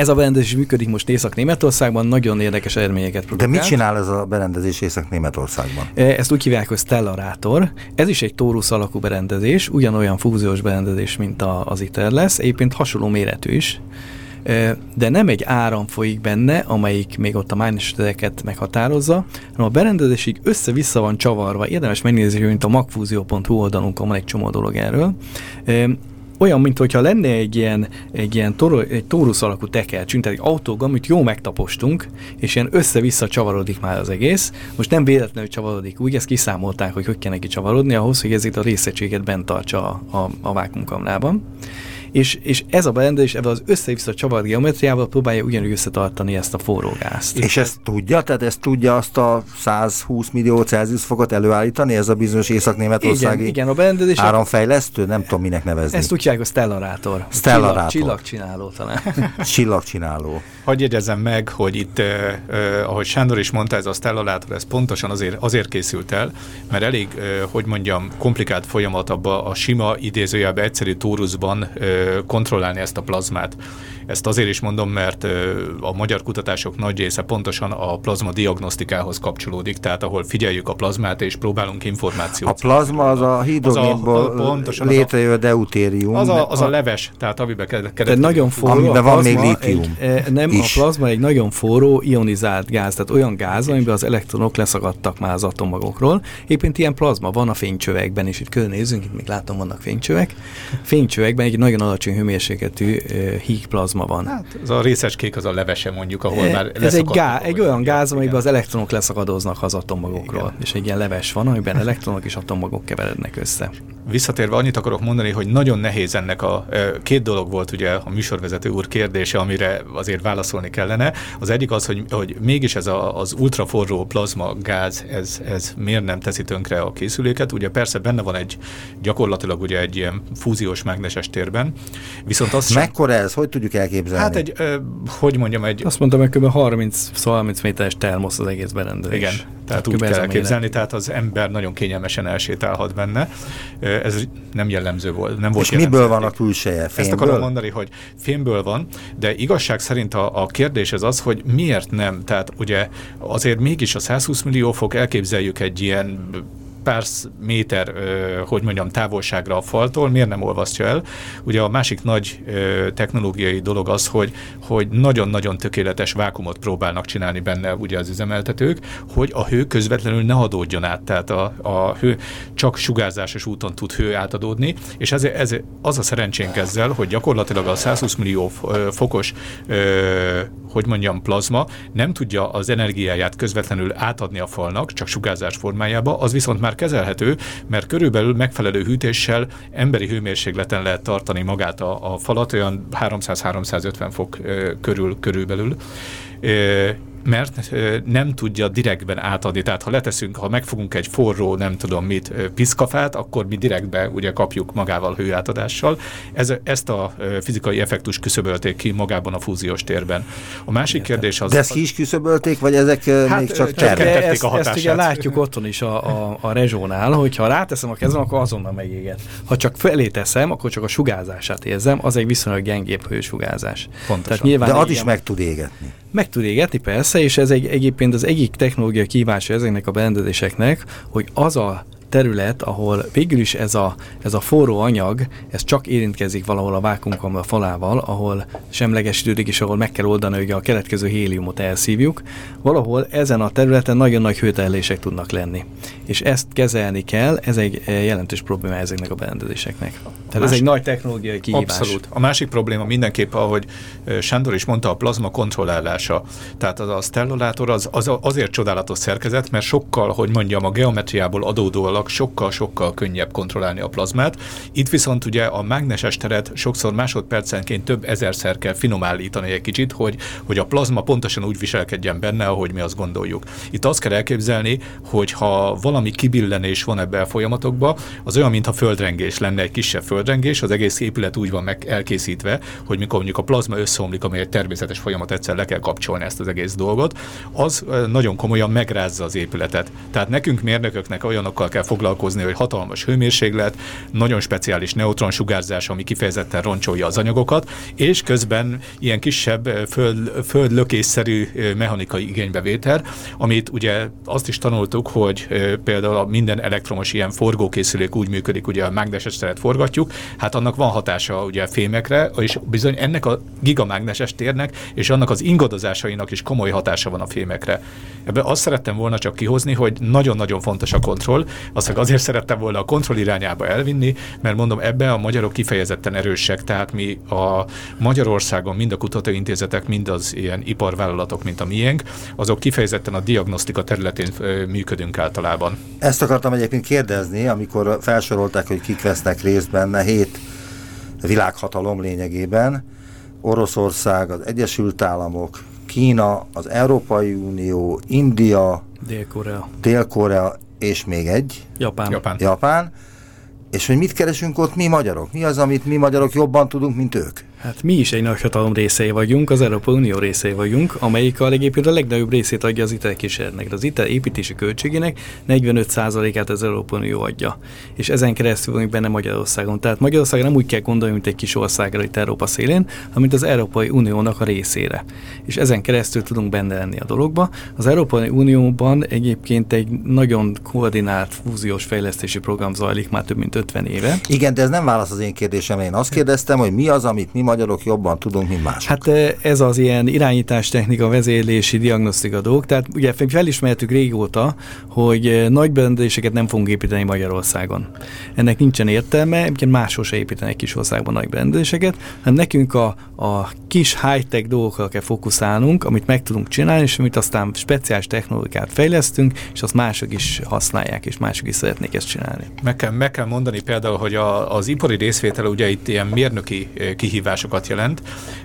Ez a berendezés működik most Észak-Németországban, nagyon érdekes eredményeket produkált. De mit csinál ez a berendezés Észak-Németországban? E, ezt úgy hívják, hogy Stellarátor. Ez is egy tórusz alakú berendezés, ugyanolyan fúziós berendezés, mint az ITER lesz, egyébként hasonló méretű is e, de nem egy áram folyik benne, amelyik még ott a mágneseteket meghatározza, hanem a berendezés így össze-vissza van csavarva. Érdemes megnézni, mint a magfúzió.hu oldalunkon van egy csomó dolog erről. Olyan, mintha lenne egy ilyen, egy ilyen toro, egy tórusz alakú tekercs, mint egy autóg, amit jó megtapostunk, és ilyen össze-vissza csavarodik már az egész. Most nem véletlenül csavarodik úgy, ezt kiszámolták, hogy hogy kell neki csavarodni ahhoz, hogy ezért a részegységet bent tartsa a, a, a vákumkamrában és, és ez a berendezés ebben az össze-vissza csavart geometriával próbálja ugyanúgy összetartani ezt a forró gázt. És ezt tudja? Tehát ezt tudja azt a 120 millió Celsius fokot előállítani, ez a bizonyos észak-németországi igen, igen, a berendezés áramfejlesztő? Nem tudom, minek nevezni. Ezt úgy a stellarátor. Stellarátor. Csillag, csillagcsináló talán. csillagcsináló. Hagyj jegyezem meg, hogy itt, eh, eh, ahogy Sándor is mondta, ez a stellarátor, ez pontosan azért, azért készült el, mert elég, eh, hogy mondjam, komplikált folyamat abba a sima idézőjelben egyszerű tóruszban eh, kontrollálni ezt a plazmát. Ezt azért is mondom, mert a magyar kutatások nagy része pontosan a plazma diagnosztikához kapcsolódik, tehát ahol figyeljük a plazmát és próbálunk információt. A plazma az a hidrogénból létrejövő deutérium. Az a, az a leves, tehát amiben keretkezik. nagyon forró. Amiben van még lítium. Egy, nem, is. a plazma egy nagyon forró ionizált gáz, tehát olyan gáz, amiben az elektronok leszakadtak már az atommagokról. Éppen ilyen plazma van a fénycsövekben is, itt körülnézünk, itt még látom vannak fénycsövek. Fénycsövekben egy nagyon alacsony hőmérsékletű híg plazma plazma van. Hát ez a részecskék az a levese mondjuk, ahol E, már Ez egy, gá, egy olyan gáz, amiben az elektronok leszakadoznak az atommagokról, Igen. és egy ilyen leves van, amiben elektronok és atommagok keverednek össze. Visszatérve annyit akarok mondani, hogy nagyon nehéz ennek a két dolog volt ugye a műsorvezető úr kérdése, amire azért válaszolni kellene. Az egyik az, hogy, hogy mégis ez a, az ultraforró plazma gáz, ez, ez miért nem teszi tönkre a készüléket. Ugye persze benne van egy gyakorlatilag ugye egy ilyen fúziós mágneses térben, viszont sem, Mekkora ez? Hogy tudjuk elképzelni? Hát egy, ö, hogy mondjam, egy, Azt mondtam, hogy kb. 30 30 méteres termosz az egész berendezés. Igen, tehát úgy ez kell elképzelni, tehát az ember nagyon kényelmesen elsétálhat benne. Ez nem jellemző volt, nem volt És miből jellemző van a külseje? Ezt Fényből? akarom mondani, hogy fémből van, de igazság szerint a, a kérdés az az, hogy miért nem. Tehát ugye azért mégis a 120 millió fok elképzeljük egy ilyen pár méter, hogy mondjam, távolságra a faltól, miért nem olvasztja el? Ugye a másik nagy technológiai dolog az, hogy hogy nagyon-nagyon tökéletes vákumot próbálnak csinálni benne ugye az üzemeltetők, hogy a hő közvetlenül ne adódjon át, tehát a, a hő csak sugárzásos úton tud hő átadódni, és ez, ez az a szerencsénk ezzel, hogy gyakorlatilag a 120 millió fokos, hogy mondjam, plazma nem tudja az energiáját közvetlenül átadni a falnak, csak sugárzás formájába, az viszont már kezelhető, mert körülbelül megfelelő hűtéssel emberi hőmérsékleten lehet tartani magát a, a falat, olyan 300-350 fok körül körülbelül. Mert nem tudja direktben átadni. Tehát ha leteszünk, ha megfogunk egy forró, nem tudom mit, piszkafát, akkor mi direktbe ugye kapjuk magával hőátadással. Ez, ezt a fizikai effektus küszöbölték ki magában a fúziós térben. A másik kérdés az... De ezt ki is küszöbölték, vagy ezek hát, még csak tervek? tették De ezt, a ezt ugye hatását. látjuk otthon is a, a, a rezsónál, hogyha ráteszem a kezem, akkor azonnal megéget. Ha csak felé teszem, akkor csak a sugárzását érzem, az egy viszonylag gyengébb hősugárzás. Pontosan. Tehát nyilván De az is meg tud égetni. meg tud égetni persze, és ez egy, egyébként az egyik technológia kívása ezeknek a berendezéseknek, hogy az a terület, ahol végül is ez a, ez a forró anyag, ez csak érintkezik valahol a vákumkamra falával, ahol semlegesítődik, és ahol meg kell oldani, hogy a keletkező héliumot elszívjuk, valahol ezen a területen nagyon nagy hőterhelések tudnak lenni. És ezt kezelni kell, ez egy eh, jelentős probléma ezeknek a berendezéseknek. Tehát ez egy nagy technológiai kihívás. Abszolút. A másik probléma mindenképp, ahogy ö, Sándor is mondta, a plazma kontrollálása. Tehát az a stellolátor az, az azért csodálatos szerkezet, mert sokkal, hogy mondjam, a geometriából adódólag sokkal-sokkal könnyebb kontrollálni a plazmát. Itt viszont ugye a mágneses teret sokszor másodpercenként több ezerszer kell finomállítani egy kicsit, hogy, hogy a plazma pontosan úgy viselkedjen benne, ahogy mi azt gondoljuk. Itt azt kell elképzelni, hogy ha valami kibillenés van ebbe a folyamatokba, az olyan, mintha földrengés lenne, egy kisebb földrengés, az egész épület úgy van meg elkészítve, hogy mikor mondjuk a plazma összeomlik, ami egy természetes folyamat, egyszer le kell kapcsolni ezt az egész dolgot, az nagyon komolyan megrázza az épületet. Tehát nekünk mérnököknek olyanokkal kell foglalkozni, hogy hatalmas hőmérséklet, nagyon speciális neutronsugárzás, ami kifejezetten roncsolja az anyagokat, és közben ilyen kisebb ö, föld, földlökésszerű ö, mechanikai igénybevétel, amit ugye azt is tanultuk, hogy ö, például a minden elektromos ilyen forgókészülék úgy működik, ugye a mágneses teret forgatjuk, hát annak van hatása ugye a fémekre, és bizony ennek a gigamágneses térnek és annak az ingadozásainak is komoly hatása van a fémekre. Ebbe azt szerettem volna csak kihozni, hogy nagyon-nagyon fontos a kontroll, azt meg azért szerettem volna a kontroll irányába elvinni, mert mondom, ebbe a magyarok kifejezetten erősek, tehát mi a Magyarországon mind a kutatóintézetek, mind az ilyen iparvállalatok, mint a miénk, azok kifejezetten a diagnosztika területén működünk általában. Ezt akartam egyébként kérdezni, amikor felsorolták, hogy kik vesznek részt benne, hét világhatalom lényegében, Oroszország, az Egyesült Államok, Kína, az Európai Unió, India, Dél-Korea, Dél-Korea és még egy, Japán. Japán. Japán, és hogy mit keresünk ott mi magyarok? Mi az, amit mi magyarok jobban tudunk, mint ők? Hát mi is egy nagyhatalom részei vagyunk, az Európai Unió részei vagyunk, amelyik a egyébként a legnagyobb részét adja az ITER kísérletnek. Az ITER építési költségének 45%-át az Európai Unió adja. És ezen keresztül vagyunk benne Magyarországon. Tehát Magyarországon nem úgy kell gondolni, mint egy kis országra itt Európa szélén, hanem az Európai Uniónak a részére. És ezen keresztül tudunk benne lenni a dologba. Az Európai Unióban egyébként egy nagyon koordinált fúziós fejlesztési program zajlik már több mint 50 éve. Igen, de ez nem válasz az én kérdésemre. Én azt kérdeztem, hogy mi az, amit mi magyarok jobban tudunk, mint mások. Hát ez az ilyen irányítás technika, vezérlési, diagnosztika dolgok. Tehát ugye felismertük régóta, hogy nagy berendezéseket nem fogunk építeni Magyarországon. Ennek nincsen értelme, egyébként máshol se építenek kis országban nagy berendezéseket, hanem nekünk a, a kis high-tech dolgokra kell fókuszálnunk, amit meg tudunk csinálni, és amit aztán speciális technológiát fejlesztünk, és azt mások is használják, és mások is szeretnék ezt csinálni. Meg kell, meg kell mondani például, hogy a, az ipari részvétel ugye itt ilyen mérnöki kihívásokat jelent,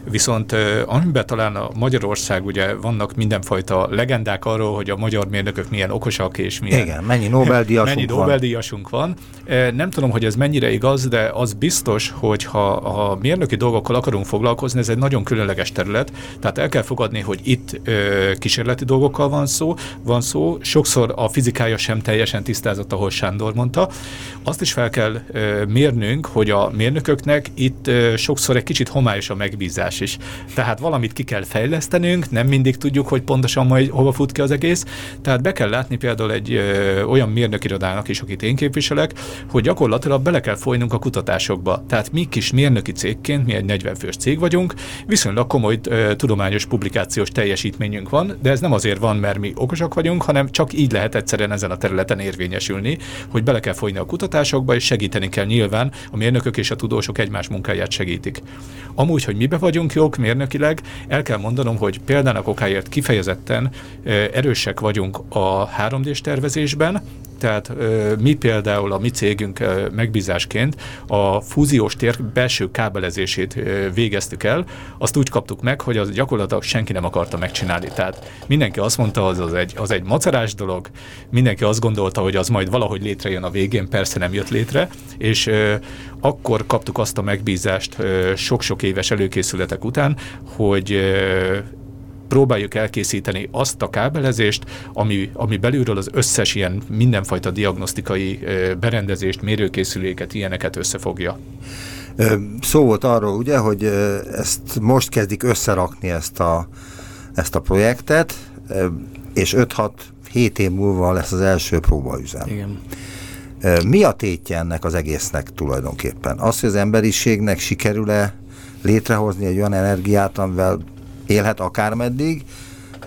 viszont amiben talán a Magyarország ugye vannak mindenfajta legendák arról, hogy a magyar mérnökök milyen okosak és milyen... Igen, mennyi Nobel-díjasunk mennyi Nobel-díjasunk van. van. Nem tudom, hogy ez mennyire igaz, de az biztos, hogy ha a mérnöki dolgokkal akarunk foglalkozni, ez egy nagyon különleges terület, tehát el kell fogadni, hogy itt kísérleti dolgokkal van szó, van szó, sokszor a fizikája sem teljesen tisztázott, ahol Sándor mondta. Azt is fel kell mérnünk, hogy a mérnököknek itt sokszor egy kicsit homályos a megbízás is. Tehát valamit ki kell fejlesztenünk, nem mindig tudjuk, hogy pontosan majd hova fut ki az egész. Tehát be kell látni például egy ö, olyan mérnökirodának is, akit én képviselek, hogy gyakorlatilag bele kell folynunk a kutatásokba. Tehát mi kis mérnöki cégként, mi egy 40 fős cég vagyunk, viszonylag komoly ö, tudományos publikációs teljesítményünk van, de ez nem azért van, mert mi okosak vagyunk, hanem csak így lehet egyszerűen ezen a területen érvényesülni, hogy bele kell folyni a kutatásokba, és segíteni kell nyilván a mérnökök és a tudósok egymás munkáját segítik. Amúgy, hogy mibe vagyunk jók mérnökileg, el kell mondanom, hogy példának okáért kifejezetten erősek vagyunk a 3D-s tervezésben, tehát mi például a mi cégünk megbízásként a fúziós tér belső kábelezését végeztük el, azt úgy kaptuk meg, hogy az gyakorlatilag senki nem akarta megcsinálni. Tehát mindenki azt mondta, hogy az egy, az egy macerás dolog, mindenki azt gondolta, hogy az majd valahogy létrejön a végén, persze nem jött létre, és akkor kaptuk azt a megbízást sok-sok éves előkészületek után, hogy próbáljuk elkészíteni azt a kábelezést, ami, ami belülről az összes ilyen mindenfajta diagnosztikai berendezést, mérőkészüléket, ilyeneket összefogja. Szó volt arról, ugye, hogy ezt most kezdik összerakni ezt a, ezt a projektet, és 5-6 7 év múlva lesz az első próbaüzem. Igen. Mi a tétje ennek az egésznek tulajdonképpen? Az, hogy az emberiségnek sikerül-e létrehozni egy olyan energiát, amivel élhet akármeddig,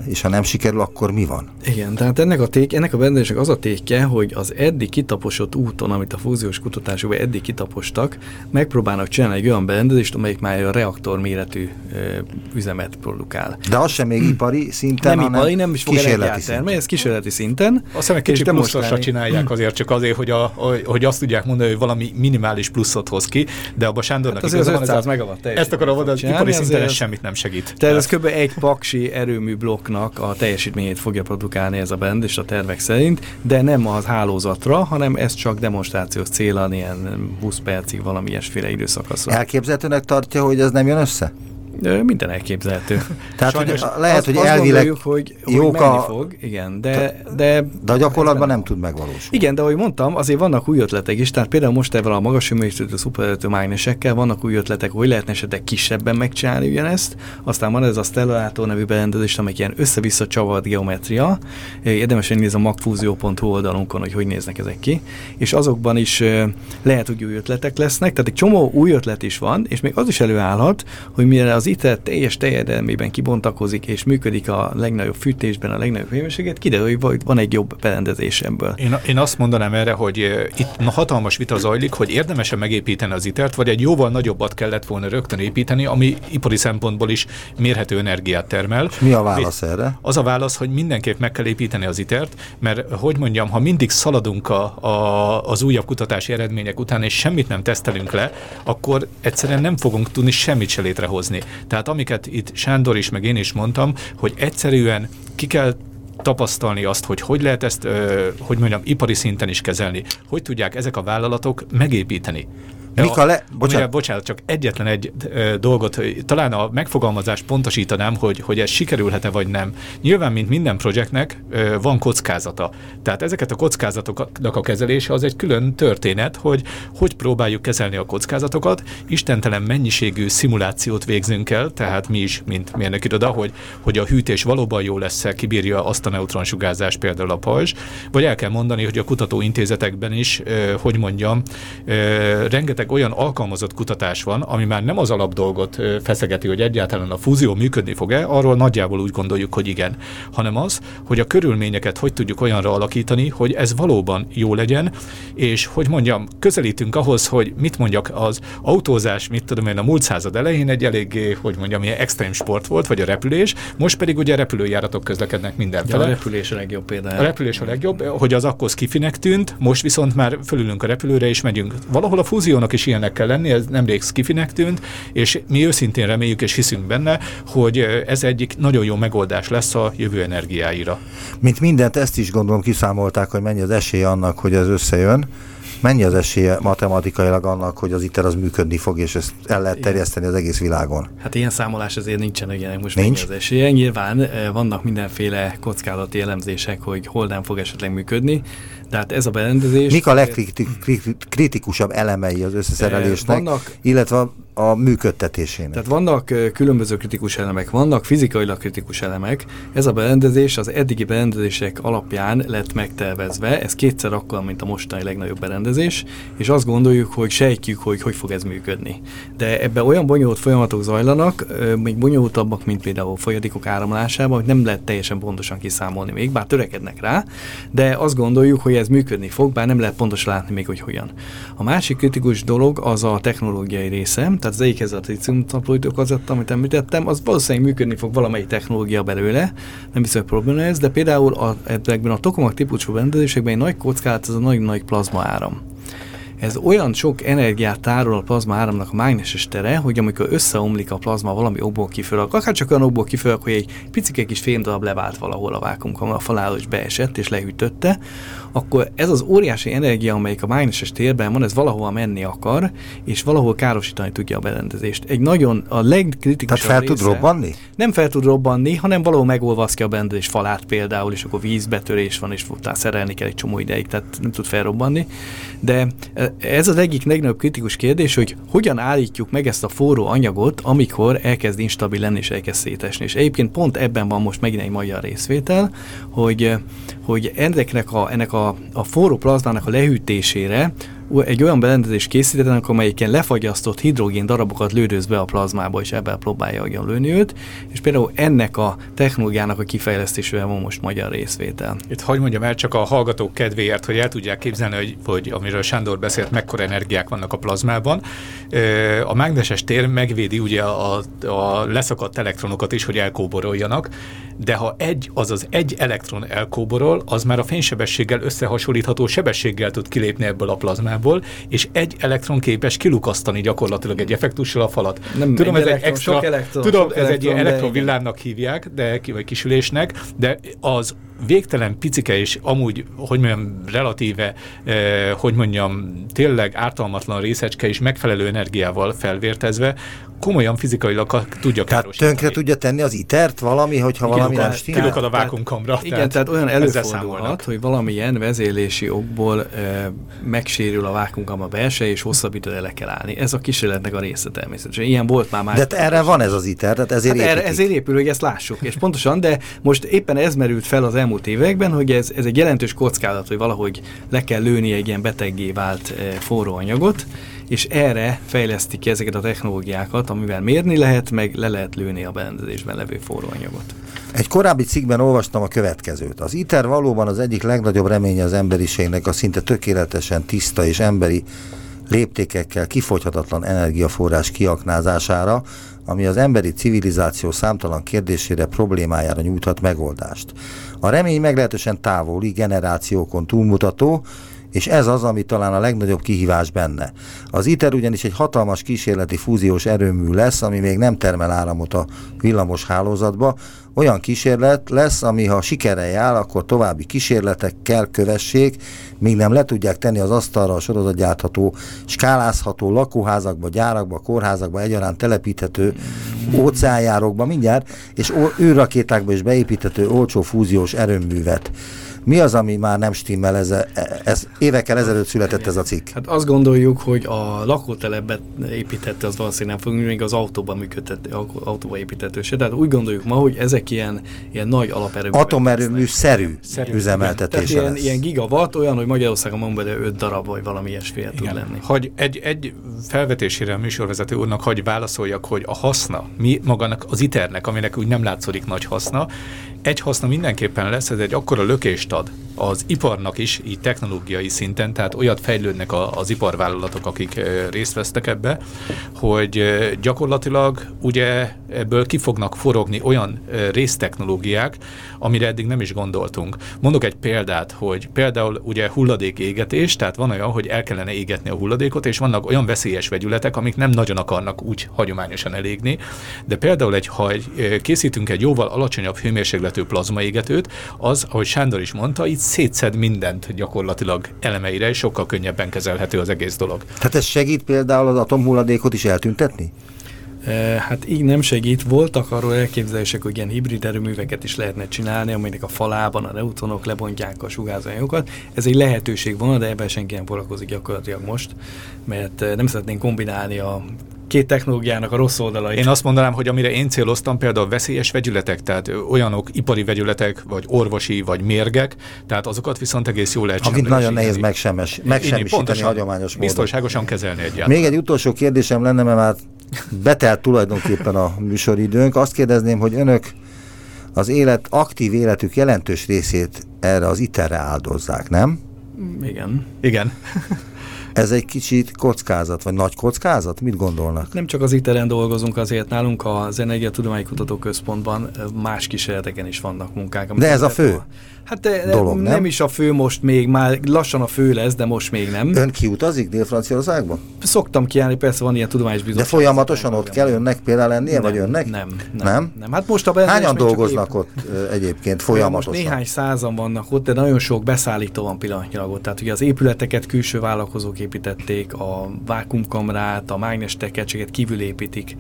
és ha nem sikerül, akkor mi van? Igen, tehát ennek a, ték, ennek a berendezésnek az a tétje, hogy az eddig kitaposott úton, amit a fúziós kutatásokban eddig kitapostak, megpróbálnak csinálni egy olyan berendezést, amelyik már a reaktor méretű ö, üzemet produkál. De az sem még ipari szinten, nem hanem ipari, nem is fog kísérleti szinten. ez kísérleti szinten. Azt hiszem, egy kicsit pluszosra csinálják azért, csak azért, hogy, a, hogy azt tudják mondani, hogy valami minimális pluszot hoz ki, de abban Sándornak hát az 500 megawatt Ezt akarom mondani, az ipari szinten ez semmit nem segít. Tehát ez kb. egy paksi erőmű blokknak gyártóknak a teljesítményét fogja produkálni ez a band és a tervek szerint, de nem az hálózatra, hanem ez csak demonstrációs célon, ilyen 20 percig valami ilyesféle időszakaszra. Elképzelhetőnek tartja, hogy ez nem jön össze? Minden elképzelhető. Tehát Sajnos hogy lehet, azt, hogy elvileg gondoljuk, hogy, jók hogy a... fog, igen, de, de... De a gyakorlatban nem tud megvalósulni. Igen, de ahogy mondtam, azért vannak új ötletek is, tehát például most ebben a magas hőmérsékletű szupererőtő mágnesekkel vannak új ötletek, hogy lehetne esetleg kisebben megcsinálni ugyanezt. Aztán van ez a Stellator nevű berendezés, amely ilyen össze-vissza csavart geometria. Érdemes nézni a magfúzió.hu oldalunkon, hogy hogy néznek ezek ki. És azokban is lehet, hogy új ötletek lesznek, tehát egy csomó új ötlet is van, és még az is előállhat, hogy mire az ITER teljes terjedelmében kibontakozik és működik a legnagyobb fűtésben, a legnagyobb hőmérséklet, kiderül, hogy van egy jobb berendezés ebből. Én, én azt mondanám erre, hogy itt hatalmas vita zajlik, hogy érdemese megépíteni az ITER-t, vagy egy jóval nagyobbat kellett volna rögtön építeni, ami ipari szempontból is mérhető energiát termel. És mi a válasz erre? Az a válasz, hogy mindenképp meg kell építeni az ITER-t, mert hogy mondjam, ha mindig szaladunk a, a, az újabb kutatási eredmények után, és semmit nem tesztelünk le, akkor egyszerűen nem fogunk tudni semmit se létrehozni. Tehát amiket itt Sándor is, meg én is mondtam, hogy egyszerűen ki kell tapasztalni azt, hogy hogy lehet ezt, hogy mondjam, ipari szinten is kezelni. Hogy tudják ezek a vállalatok megépíteni. Mik a le... Bocsánat. Ugye, bocsánat, csak egyetlen egy ö, dolgot, talán a megfogalmazást pontosítanám, hogy, hogy ez sikerülhet-e vagy nem. Nyilván, mint minden projektnek ö, van kockázata. Tehát ezeket a kockázatoknak a kezelése az egy külön történet, hogy hogy próbáljuk kezelni a kockázatokat. Istentelen mennyiségű szimulációt végzünk el, tehát mi is, mint mérnök iroda, hogy, hogy a hűtés valóban jó lesz-e, kibírja azt a neutronsugárzást például a pajzs, vagy el kell mondani, hogy a kutatóintézetekben is, ö, hogy mondjam, ö, rengeteg tényleg olyan alkalmazott kutatás van, ami már nem az alapdolgot feszegeti, hogy egyáltalán a fúzió működni fog-e, arról nagyjából úgy gondoljuk, hogy igen, hanem az, hogy a körülményeket hogy tudjuk olyanra alakítani, hogy ez valóban jó legyen, és hogy mondjam, közelítünk ahhoz, hogy mit mondjak, az autózás, mit tudom én, a múlt század elején egy eléggé, hogy mondjam, ilyen extrém sport volt, vagy a repülés, most pedig ugye repülőjáratok közlekednek mindenfele. Ja, a repülés a legjobb például. A repülés a legjobb, hogy az akkor skifinek tűnt, most viszont már fölülünk a repülőre és megyünk. Valahol a fúziónak is ilyennek kell lenni, ez nemrég skifinek tűnt, és mi őszintén reméljük és hiszünk benne, hogy ez egyik nagyon jó megoldás lesz a jövő energiáira. Mint mindent, ezt is gondolom kiszámolták, hogy mennyi az esély annak, hogy ez összejön. Mennyi az esélye matematikailag annak, hogy az ITER az működni fog, és ezt el lehet terjeszteni az egész világon? Hát ilyen számolás azért nincsen, ugye most Nincs? az esélye. Nyilván eh, vannak mindenféle kockázati elemzések, hogy hol nem fog esetleg működni, tehát ez a berendezés... Mik a legkritikusabb elemei az összeszerelésnek, Eh, vannak- illetve a működtetésének? Tehát vannak különböző kritikus elemek, vannak fizikailag kritikus elemek. Ez a berendezés az eddigi berendezések alapján lett megtervezve, ez kétszer akkor, mint a mostani legnagyobb berendezés, és azt gondoljuk, hogy sejtjük, hogy hogy fog ez működni. De ebben olyan bonyolult folyamatok zajlanak, még bonyolultabbak, mint például folyadékok áramlásában, hogy nem lehet teljesen pontosan kiszámolni még, bár törekednek rá, de azt gondoljuk, hogy ez működni fog, bár nem lehet pontosan látni még, hogy hogyan. A másik kritikus dolog az a technológiai része, tehát az egyik ez a tritium naplóitókazetta, amit említettem, az valószínűleg működni fog valamelyik technológia belőle, nem biztos, hogy probléma ez, de például a, ebben a tokamak típusú berendezésekben egy nagy kockázat, ez a nagyon nagy plazma áram. Ez olyan sok energiát tárol a plazma áramnak a mágneses tere, hogy amikor összeomlik a plazma valami okból kifolyólag, akár csak olyan okból kifolyólag, hogy egy picike kis fémdarab levált valahol a vákumkamra, a faláról és beesett és lehűtötte, akkor ez az óriási energia, amelyik a mágneses térben van, ez valahova menni akar, és valahol károsítani tudja a berendezést. Egy nagyon, a legkritikusabb Tehát fel tud része- robbanni? nem fel tud robbanni, hanem valahol megolvasztja a berendezés falát például, és akkor vízbetörés van, és utána szerelni kell egy csomó ideig, tehát nem tud felrobbanni. De ez az egyik legnagyobb kritikus kérdés, hogy hogyan állítjuk meg ezt a forró anyagot, amikor elkezd instabil lenni és elkezd szétesni. És egyébként pont ebben van most megint egy magyar részvétel, hogy, hogy ennek a, ennek a, a forró plazmának a lehűtésére egy olyan berendezést készítenek, amelyiken lefagyasztott hidrogén darabokat lődöz be a plazmába, és ebben próbálja agyon lőni őt, és például ennek a technológiának a kifejlesztésével van most magyar részvétel. Itt hagyd mondjam el csak a hallgatók kedvéért, hogy el tudják képzelni, hogy, hogy amiről Sándor beszélt, mekkora energiák vannak a plazmában. A mágneses tér megvédi ugye a, a leszakadt elektronokat is, hogy elkóboroljanak, de ha egy, azaz egy elektron elkóborol, az már a fénysebességgel összehasonlítható sebességgel tud kilépni ebből a plazmából, és egy elektron képes kilukasztani gyakorlatilag egy effektussal a falat. Nem tudom, egy ez egy elektron, extra, elektron, tudom, ez egy ilyen elektron, elektronvillámnak hívják, de vagy kisülésnek, de az végtelen picike és amúgy, hogy mondjam, relatíve, eh, hogy mondjam, tényleg ártalmatlan részecske és megfelelő energiával felvértezve, komolyan fizikailag ka- tudja Tehát károsítani. tönkre tudja tenni az itert valami, hogyha valami nem tehát- stimmel? Kilukad a Tehát- vákumkamra. Igen, tehát, olyan előfordulhat, hogy valamilyen vezélési okból e, megsérül a vákumkam a és hosszabb időre le kell állni. Ez a kísérletnek a része természetesen. Ilyen volt már más. De hát erre van ez az iter, tehát ezért Hát erre, ezért épül, hogy ezt lássuk. És pontosan, de most éppen ez merült fel az elmúlt években, hogy ez, ez egy jelentős kockázat, hogy valahogy le kell lőni egy ilyen beteggé vált e, forró anyagot, és erre fejlesztik ki ezeket a technológiákat, amivel mérni lehet, meg le lehet lőni a berendezésben levő forró anyagot. Egy korábbi cikkben olvastam a következőt. Az ITER valóban az egyik legnagyobb reménye az emberiségnek a szinte tökéletesen tiszta és emberi léptékekkel kifogyhatatlan energiaforrás kiaknázására, ami az emberi civilizáció számtalan kérdésére, problémájára nyújthat megoldást. A remény meglehetősen távoli, generációkon túlmutató, és ez az, ami talán a legnagyobb kihívás benne. Az ITER ugyanis egy hatalmas kísérleti fúziós erőmű lesz, ami még nem termel áramot a villamos hálózatba. Olyan kísérlet lesz, ami ha sikerrel jár, akkor további kísérletekkel kövessék, míg nem le tudják tenni az asztalra a sorozatgyártható, skálázható lakóházakba, gyárakba, kórházakba, egyaránt telepíthető óceánjárokba mindjárt, és űrrakétákba is beépíthető olcsó fúziós erőművet. Mi az, ami már nem stimmel? Ez, ez évekkel ezelőtt született ez a cikk. Hát azt gondoljuk, hogy a lakótelepet építette, az valószínűleg nem fogunk, még az autóban működtető, autóba építető se. Tehát úgy gondoljuk ma, hogy ezek ilyen, ilyen nagy alaperőművek. Atomerőmű-szerű üzemeltetése Tehát ilyen, ilyen gigawatt, olyan, hogy Magyarországon van belőle 5 darab, vagy valami ilyesmi tud lenni. Hogy egy, egy felvetésére a műsorvezető úrnak hagy válaszoljak, hogy a haszna, mi magának az iternek, aminek úgy nem látszódik nagy haszna, egy haszna mindenképpen lesz, ez egy akkora lökést ad az iparnak is, így technológiai szinten, tehát olyat fejlődnek az iparvállalatok, akik részt vesztek ebbe, hogy gyakorlatilag ugye ebből ki fognak forogni olyan résztechnológiák, amire eddig nem is gondoltunk. Mondok egy példát, hogy például ugye hulladék égetés, tehát van olyan, hogy el kellene égetni a hulladékot, és vannak olyan veszélyes vegyületek, amik nem nagyon akarnak úgy hagyományosan elégni, de például egy, ha készítünk egy jóval alacsonyabb hőmérsékletű plazmaégetőt, az, ahogy Sándor is mondta, itt szétszed mindent gyakorlatilag elemeire, és sokkal könnyebben kezelhető az egész dolog. Tehát ez segít például az atomhulladékot is eltüntetni? Hát így nem segít. Voltak arról elképzelések, hogy ilyen hibrid erőműveket is lehetne csinálni, aminek a falában a neutronok lebontják a sugárzanyokat. Ez egy lehetőség van, de ebben senki nem foglalkozik gyakorlatilag most, mert nem szeretnénk kombinálni a két technológiának a rossz oldalait. Én azt mondanám, hogy amire én céloztam, például veszélyes vegyületek, tehát olyanok ipari vegyületek, vagy orvosi, vagy mérgek, tehát azokat viszont egész jól lehet Amit nagyon nehéz megsemmis, megsemmisíteni hagyományos módon. Biztonságosan kezelni egyáltalán. Még egy utolsó kérdésem lenne, mert már betelt tulajdonképpen a műsoridőnk. Azt kérdezném, hogy önök az élet, aktív életük jelentős részét erre az iterre áldozzák, nem? Igen. Igen. Ez egy kicsit kockázat, vagy nagy kockázat? Mit gondolnak? Nem csak az ITER-en dolgozunk, azért nálunk az Energiatudományi Kutatóközpontban más kísérleteken is vannak munkák. De ez a fő? A Hát de, dolog, nem? nem is a fő most még, már lassan a fő lesz, de most még nem. Ön kiutazik Dél-Franciaországba? Szoktam kiállni, persze van ilyen tudományos bizottság. De folyamatosan ott kell önnek például lennie, nem, vagy önnek? Nem, nem. Nem? nem. Hát most a Hányan dolgoznak ott egyébként folyamatosan? Most néhány százan vannak ott, de nagyon sok beszállító van pillanatnyilag ott. Tehát ugye az épületeket külső vállalkozók építették, a vákumkamrát, a mágnes tekercséget kívül építik.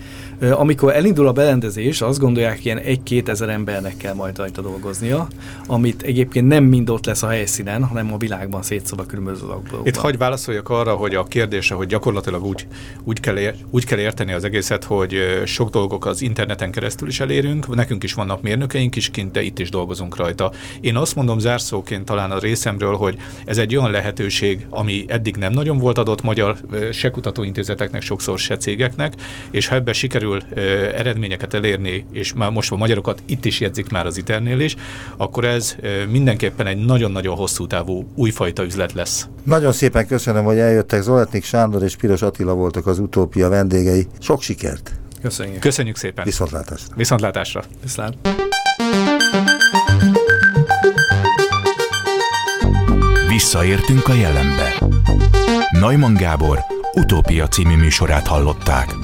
Amikor elindul a berendezés, azt gondolják, ilyen egy-két ezer embernek kell majd rajta dolgoznia, amit egy egyébként nem mind ott lesz a helyszínen, hanem a világban szétszóba különböző dolgokban. Itt hagy válaszoljak arra, hogy a kérdése, hogy gyakorlatilag úgy, úgy, kell, úgy kell érteni az egészet, hogy sok dolgok az interneten keresztül is elérünk, nekünk is vannak mérnökeink is kint, de itt is dolgozunk rajta. Én azt mondom zárszóként talán a részemről, hogy ez egy olyan lehetőség, ami eddig nem nagyon volt adott magyar se kutatóintézeteknek, sokszor se cégeknek, és ha ebbe sikerül eredményeket elérni, és már most a magyarokat itt is jegyzik már az iternél is, akkor ez mindenképpen egy nagyon-nagyon hosszú távú újfajta üzlet lesz. Nagyon szépen köszönöm, hogy eljöttek. Zoletnik Sándor és Piros Attila voltak az utópia vendégei. Sok sikert! Köszönjük. Köszönjük szépen. Viszontlátásra. Viszontlátásra. Viszlát. Visszaértünk a jelenbe. Neumann Gábor utópia című műsorát hallották.